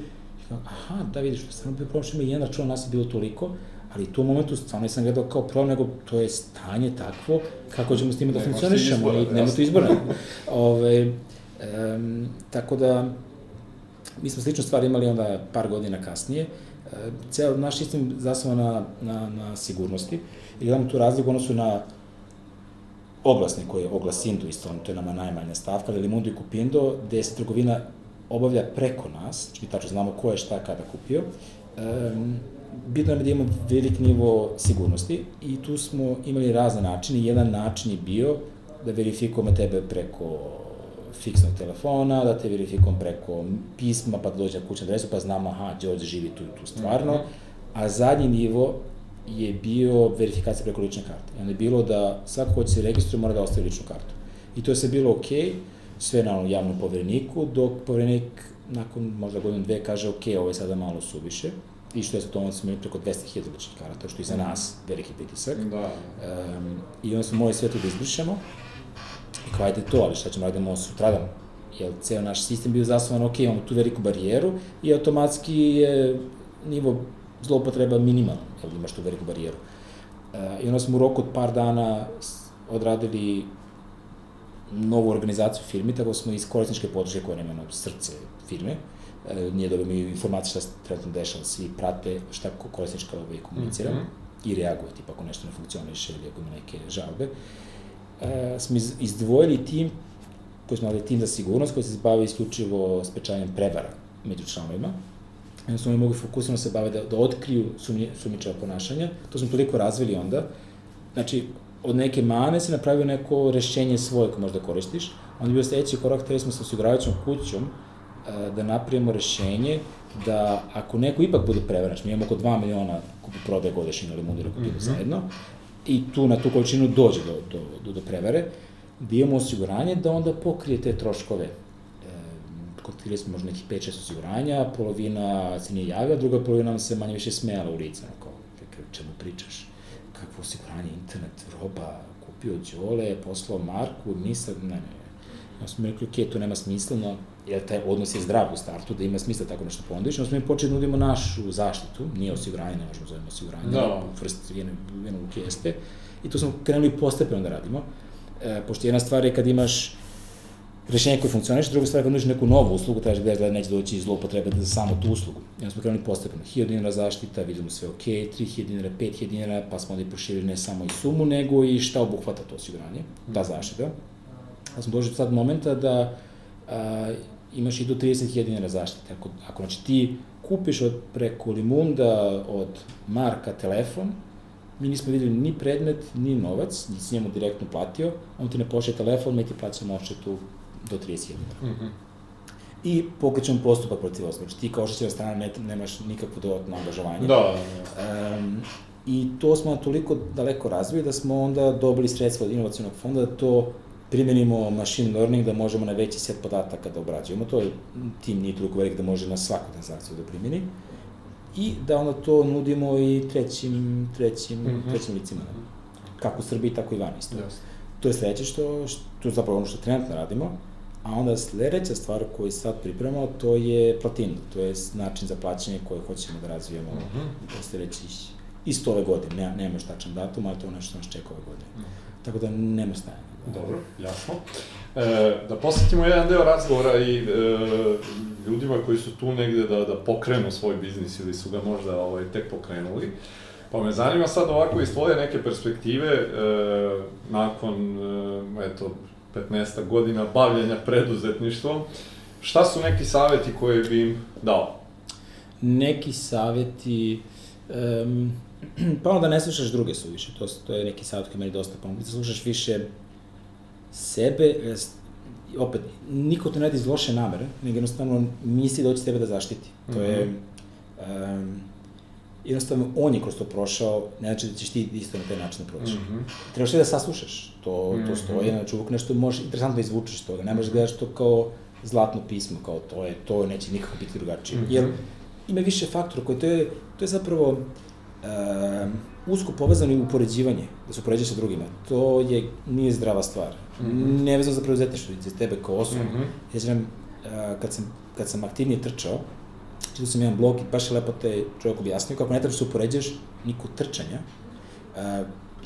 [SPEAKER 2] kao, aha da vidiš stvarno bio problem što ima jedan račun nas je bilo toliko ali u tom momentu stvarno nisam gledao kao problem, nego to je stanje takvo, kako ćemo s time da
[SPEAKER 1] Nema
[SPEAKER 2] funkcionišemo
[SPEAKER 1] izbora,
[SPEAKER 2] i nema tu izbora. (laughs) Ove, um, tako da, mi smo sličnu stvar imali onda par godina kasnije. E, ceo naš sistem zasnovan na, na, na sigurnosti i gledamo tu razliku u odnosu na oglasni koji je oglas Indu isto, on, to je nama najmanja stavka, ali Limundo i Kupindo, gde se trgovina obavlja preko nas, znači mi tačno znamo ko je šta kada kupio, um, bitno je da imamo velik nivo sigurnosti i tu smo imali razne načine. Jedan način je bio da verifikujemo tebe preko fiksnog telefona, da te verifikujemo preko pisma, pa da dođe na kućnu adresu, pa znamo, aha, Đorđe živi tu tu stvarno.
[SPEAKER 1] Mhm.
[SPEAKER 2] A zadnji nivo je bio verifikacija preko lične karte. Onda je bilo da svako ko se registruje mora da ostavi ličnu kartu. I to je sve bilo okej, okay, sve na javnom povereniku, dok poverenik nakon možda godinu dve kaže ok, ovo je sada malo suviše, i što je sa tom smo imali preko 200.000 ličnih karata, što je za nas veliki pritisak.
[SPEAKER 1] Da.
[SPEAKER 2] Um, I onda smo morali sve to da izbrišemo. I kao, ajde to, ali šta ćemo, radimo sutradan. Jer ceo naš sistem bio zasnovan, ok, imamo tu veliku barijeru i automatski je nivo zloupotreba minimalan, jer imaš tu veliku barijeru. Uh, I onda smo u roku od par dana odradili novu organizaciju firmi, tako smo iz korisničke podrške koja nema srce firme, e, nije dobro mi informacije šta se trenutno dešava, svi prate šta ko- korisnička ovaj komunicira.
[SPEAKER 1] Mhm.
[SPEAKER 2] i reaguje, tipa ako nešto ne funkcioniše ili ako ima neke žalbe, e, smo izdvojili tim koji smo imali tim za sigurnost koji se bavi isključivo sprečavanjem prevara među članovima. Jednostavno oni mogu fokusno se bave da, da otkriju sumnje, sumničava ponašanja. To smo toliko razvili onda. Znači, od neke mane se napravio neko rešenje svoje koje možda koristiš. Onda je bio sledeći korak, hteli smo sa osiguravajućom kućom e, da napravimo rešenje da ako neko ipak bude prevaren, mi imamo oko 2 miliona kupu prodaje godišnje na Limundira kupidu mm -hmm. zajedno, i tu na tu količinu dođe do, do, do, do prevare, da imamo osiguranje da onda pokrije te troškove. E, kontaktirali smo možda nekih 5-6 osiguranja, polovina se nije javila, druga polovina nam se manje više smejala u lice, kao, čemu pričaš, kakvo osiguranje, internet, roba, kupio Đole, poslao Marku, mi sad, ne, ne, Ja smo rekli, ok, to nema smisla, no, jer taj odnos je zdrav u startu, da ima smisla tako nešto ponuditi, onda smo mi počeli da nudimo našu zaštitu, nije osiguranje, ne možemo zovemo osiguranje, da. vrst jedne, jedne luke jeste, i to smo krenuli postepeno da radimo, e, pošto jedna stvar je kad imaš rešenje koje funkcioniš, druga stvar je kad nudiš neku novu uslugu, da gledaš da neće doći zloupotrebe za samo tu uslugu. I onda smo krenuli postepeno. 1000 dinara zaštita, vidimo sve ok, 3000 dinara, 5000 dinara, pa smo onda i proširili ne samo i sumu, nego i šta obuhvata to osiguranje, ta zaštita. Da smo došli do sad momenta da a, imaš i do 30.000 dinara zaštite. Ako, ako znači ti kupiš od preko Limunda od Marka telefon, mi nismo videli ni predmet, ni novac, ni si njemu direktno platio, on ti ne pošle telefon, mi ti plaćamo odštetu do 30.000 dinara. Mm -hmm. I pokrećemo postupak protiv osoba. Znači ti kao oštećena strana ne, nemaš nikakvo dodatno angažovanje.
[SPEAKER 1] Da. Um,
[SPEAKER 2] I to smo toliko daleko razvili da smo onda dobili sredstva od inovacijonog fonda da to primenimo machine learning da možemo na veći set podataka da obrađujemo. To je, tim nije toliko velik da može na svaku transakciju da primeni. I da onda to nudimo i trećim, trećim, mm -hmm. trećim licima. Kako u Srbiji, tako i van isto. Yes. To je sledeće što, što je zapravo ono što trenutno radimo. A onda sledeća stvar koju sad pripremamo, to je Platindo, to je način za plaćanje koji hoćemo da razvijemo mm -hmm. da sledećih isto ove godine, nema, nema još tačan datum, ali to je nešto nas čeka ove godine. Mm -hmm. Tako da nema stajanja.
[SPEAKER 1] Dobro, jasno. E, da posjetimo jedan deo razgovora i e, ljudima koji su tu negde da, da pokrenu svoj biznis ili su ga možda ovaj, tek pokrenuli. Pa me zanima sad ovako iz tvoje neke perspektive, e, nakon, e, eto, 15 godina bavljenja preduzetništvom, šta su neki saveti koje bi im dao?
[SPEAKER 2] Neki saveti, um, (clears throat) pa onda ne slušaš druge suviše, to, to je neki savjet koji meni dosta pomoći, slušaš više sebe, opet, niko te ne radi iz loše namere, nego jednostavno misli da hoće tebe da zaštiti. To mm -hmm. je, um, jednostavno, on je kroz to prošao, ne znači da ćeš ti isto na taj način da proći. Mm -hmm. Trebaš da saslušaš, to, to mhm. stoji, znači uvijek nešto možeš interesantno da izvučeš toga, ne možeš da gledaš to kao zlatno pismo, kao to je, to neće nikako biti drugačije. Mm -hmm. Jer ima više faktora koji, to je, to je zapravo um, usko povezano i upoređivanje, da se upoređuje sa drugima. To je, nije zdrava stvar. Mm -hmm. Nevezano za preduzetništvo, za tebe kao osobu. Mm -hmm. Ja znam, kad sam, kad sam aktivnije trčao, čitao sam jedan blog i baš je lepo te čovjek objasnio, kako ne trebaš da se upoređaš niku trčanja,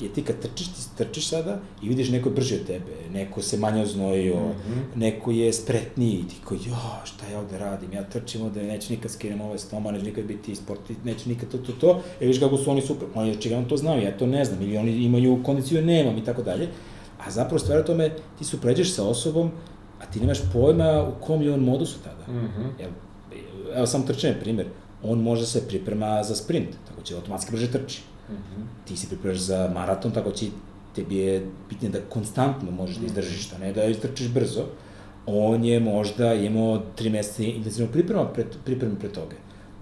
[SPEAKER 2] je ti kad trčiš, ti trčiš sada i vidiš neko brže od tebe, neko se manje oznojio, mm -hmm. neko je spretniji, ti ko, jo, šta ja ovde radim, ja trčim ovde, neću nikad skinem ove stoma, neću nikad biti sporti, neću nikad to, to, to, e vidiš kako su oni super, oni očigledno to znaju, ja to ne znam, ili oni imaju kondiciju, nemam i tako dalje, a zapravo stvar tome, ti se upređeš sa osobom, a ti nemaš pojma u kom je on modusu tada. Mm -hmm. Evo, evo sam trčanje, primjer, on može se priprema za sprint, tako će automatski brže trči. Mm -hmm. Ti se pripremaš za maraton, tako će tebi je bitnije da konstantno možeš da izdržiš, a ne da istrčiš brzo. On je možda imao tri meseca intenzivno priprema pred, priprema pre toga.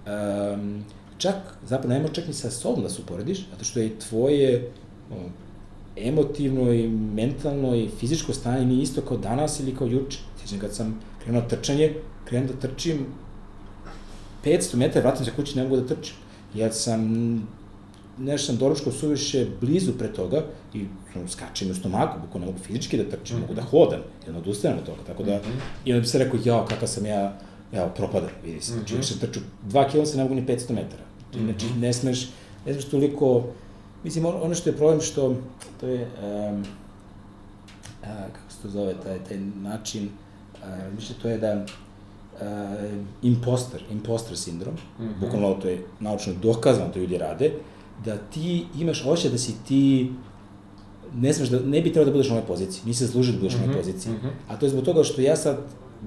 [SPEAKER 2] Um, čak, zapravo, nema čak ni sa sobom da se uporediš, zato što je tvoje o, emotivno i mentalno i fizičko stanje nije isto kao danas ili kao juče. Sjećam kad sam krenuo trčanje, krenuo da trčim 500 metara, vratim se kući, ne mogu da trčim. Ja sam nešto sam doručkao suviše blizu pre toga i skačem u stomaku, buko ne mogu fizički da trčim, mm -hmm. mogu da hodam, jedno odustajem od toga, tako da, mm -hmm. i onda bi se rekao, jao, kakav sam ja, evo, propada, vidi se, znači, mm -hmm. trču, dva kila se ne mogu ni 500 metara, znači, ne smeš, ne smeš toliko, mislim, ono što je problem što, to je, um, a, kako se to zove, taj, taj način, a, mislim, to je da, uh, imposter, imposter sindrom, mm -hmm. bukvalno to je naučno dokazano, to ljudi rade, da ti imaš osjećaj da si ti ne znaš da, ne bi trebao da budeš na ovoj poziciji, nisi zaslužio da budeš mm -hmm. na ovoj mhm, poziciji. Mm -hmm. A to je zbog toga što ja sad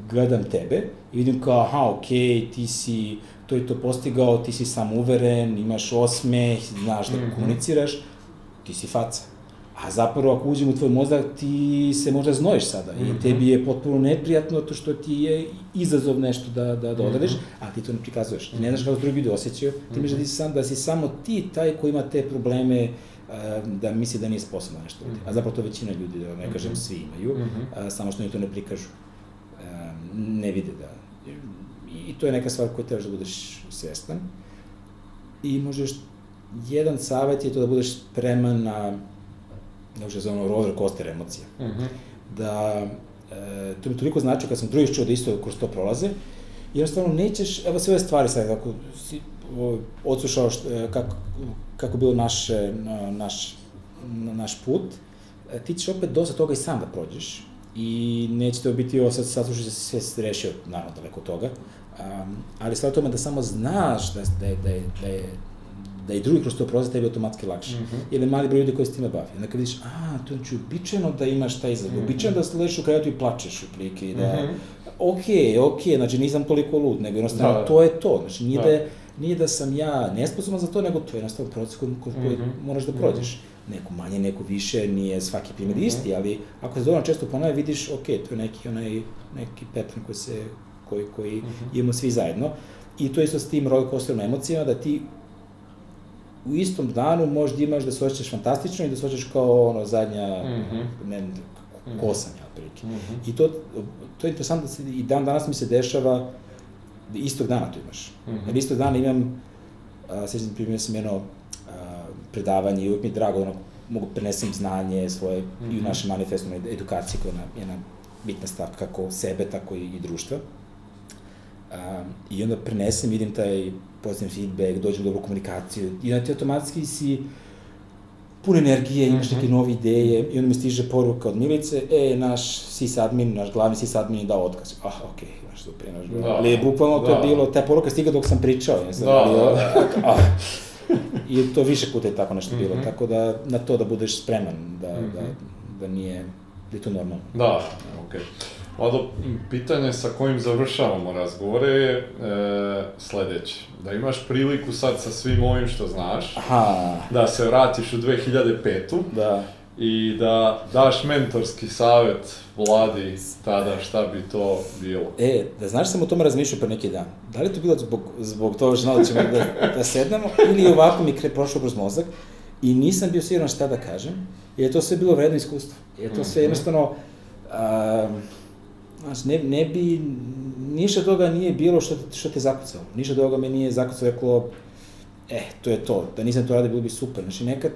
[SPEAKER 2] gledam tebe i vidim kao, aha, okej, okay, ti si to i to postigao, ti si samouveren, imaš osmeh, znaš da mm -hmm. komuniciraš, ti si faca. A zapravo ako uđem u tvoj mozak, ti se možda znojiš sada mm -hmm. i mhm. tebi je potpuno neprijatno to što ti je izazov nešto da, da, da odradiš, mm -hmm. a ti to ne prikazuješ. Ti ne znaš kako drugi ljudi osjećaju, ti misliš da, ti sam, da si samo ti taj koji ima te probleme, da misli da nije sposobno nešto Mm -hmm. A zapravo to većina ljudi, da ne kažem svi imaju, mm -hmm. samo što oni to ne prikažu. Ne vide da... I to je neka stvar koju trebaš da budeš svestan. I možeš, jedan savjet je to da budeš spreman na ne se zove roller coaster emocija. Mm -hmm. Da, e, to mi toliko znači kad sam drugi čuo da isto kroz to prolaze, jednostavno nećeš, evo sve ove stvari sad, ako si odslušao što, e, kako, kako bilo naše, naš, naš put, e, ti ćeš opet dosta toga i sam da prođeš i neće to biti ovo sad saslušaj da si sve rešio, naravno daleko od toga, um, ali stvar tome da samo znaš da, da, je, da, je, da je da i drugi kroz to prolaze, tebi automatski lakše. Mm -hmm. Ili mali broj ljudi koji se time bavi. Onda kad vidiš, a, to je znači uobičajeno da imaš taj izgled, mm -hmm. uobičajeno da ležiš u krevetu i plačeš u plike, da, mm -hmm. okej, ok, znači nisam toliko lud, nego jednostavno da, to je to, znači nije da, da nije da sam ja nesposoban za to, nego to je jednostavno proces koji, koji mm -hmm. moraš da prođeš. Mm -hmm. Neko manje, neko više, nije svaki primjer mm -hmm. isti, ali ako se dovoljno često ponove, vidiš, ok, to je neki, onaj, neki pattern koji se, koji, koji mm -hmm. imamo svi zajedno. I to isto s tim roller coasterom emocijama, da ti u istom danu možda imaš da se osjećaš fantastično i da se osjećaš kao ono zadnja, mm -hmm. ne, mhm. kosanja, otprilike. Mm -hmm. I to, to je interesantno da se, i dan danas mi se dešava, da istog dana to imaš. Mm -hmm. Jer istog dana imam, a, sećam primjer sam jedno a, predavanje i uvijek mi je drago, ono, mogu prenesem znanje svoje mm -hmm. i u mhm. našem manifestu edukaciji koja je jedna bitna stavka kako sebe, tako i, i društva. Um, I onda prenesem, vidim taj pozitivan feedback, dođem do dobru komunikaciju i onda ti automatski si pun energije, imaš neke mhm. nove ideje i onda mi stiže poruka od Milice, e, naš sysadmin, naš glavni sysadmin je dao otkaz. Ah, okej, okay, znaš, super, naš, da, ali bukvalno da. to je bilo, ta poruka stiga dok sam pričao, ja sam da, bio, da, da. (laughs) ah, I to više puta je tako nešto bilo, mm -hmm. tako da na to da budeš spreman, da, mm -hmm. da, da nije, da je to normalno.
[SPEAKER 1] Da, okej. Okay. Vlado, pitanje sa kojim završavamo razgovore je e, sledeće. Da imaš priliku sad sa svim ovim što znaš, Aha. da se vratiš u 2005.
[SPEAKER 2] Da.
[SPEAKER 1] I da daš mentorski savet vladi tada šta bi to bilo.
[SPEAKER 2] E, da znaš sam o tome razmišljao pre neki dan. Da li to bilo zbog, zbog toga što znao da ćemo da, da sednemo ili ovako mi kre, prošlo kroz mozak i nisam bio siguran šta da kažem, jer je to sve bilo vredno iskustvo. Jer to sve mhm. jednostavno... Um, Znaš, ne, ne bi, ništa toga nije bilo što, što te zakucalo. Ništa toga me nije zakucalo, reklo, eh, to je to, da nisam to radio, bilo bi super. Znači, nekad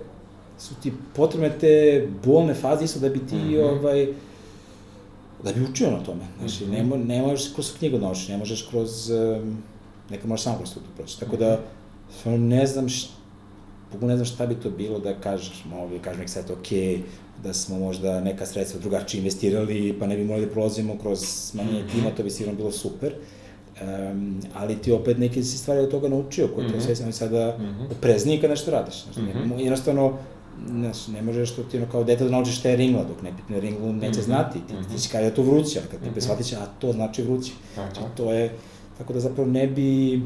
[SPEAKER 2] su ti potrebne te bolne faze isto da bi ti, mm -hmm. ovaj, da bi učio na tome. Znači, mm -hmm. ne, ne možeš kroz knjigu da naučiš, ne možeš kroz, um, nekad možeš samo kroz to proći. Tako da, mhm. ne znam šta, ne znam šta bi to bilo da kažeš, mogu kažeš nek sad, okay, da smo možda neka sredstva drugačije investirali, pa ne bi morali da prolazimo kroz smanjenje tima, to bi sigurno bilo super. Um, ali ti opet neke si stvari od toga naučio, koje mm -hmm. to sve sada mm -hmm. oprezniji kad nešto radiš. Znači, mm -hmm. jednostavno, znači, ne možeš to ti ono kao dete da naučiš šta je ringla, dok ne pitne ringlu neće mm -hmm. znati. Ti, mm -hmm. ti će kada je to vruće, a kad ti mm -hmm. shvatiš, a to znači vruće. Znači, to je, tako da zapravo ne bi,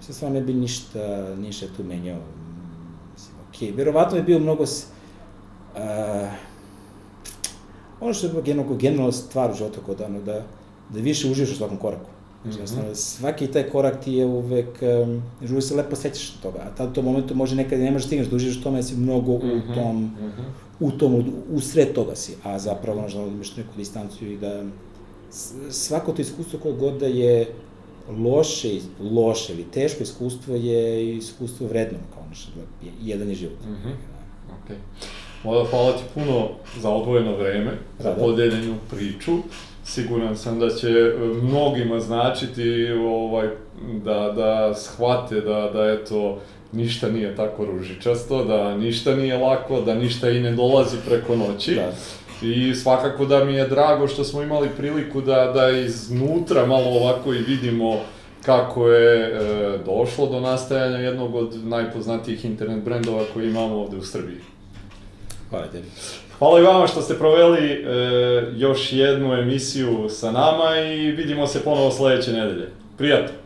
[SPEAKER 2] se stvarno ne bi ništa, ništa tu menjao. Okay. verovatno je bio mnogo, Uh, ono što je generalno, generalno stvar u životu kod ono, da, da više uživaš u svakom koraku. Znači, mm -hmm. svaki taj korak ti je uvek, um, uvek se lepo sećaš toga, a tad u tom momentu može nekad ne možeš da stigneš da uživaš u tome, si mnogo mm -hmm. u tom, mm -hmm. u tom, u, u sred toga si, a zapravo možda da imaš neku distanciju i da svako to iskustvo koje god da je loše, loše ili teško iskustvo je iskustvo vredno, kao nešto, jedan je život. Mm -hmm.
[SPEAKER 1] Okay. Moda, hvala ti puno za odvojeno vreme, za da. podeljenju priču. Siguran sam da će e, mnogima značiti ovaj, da, da shvate da, da eto, ništa nije tako ružičasto, da ništa nije lako, da ništa i ne dolazi preko noći. Da. I svakako da mi je drago što smo imali priliku da, da iznutra malo ovako i vidimo kako je e, došlo do nastajanja jednog od najpoznatijih internet brendova koji imamo ovde u Srbiji.
[SPEAKER 2] Hvala tebi.
[SPEAKER 1] Hvala i vama što ste proveli e, još jednu emisiju sa nama i vidimo se ponovo sledeće nedelje. Prijatno!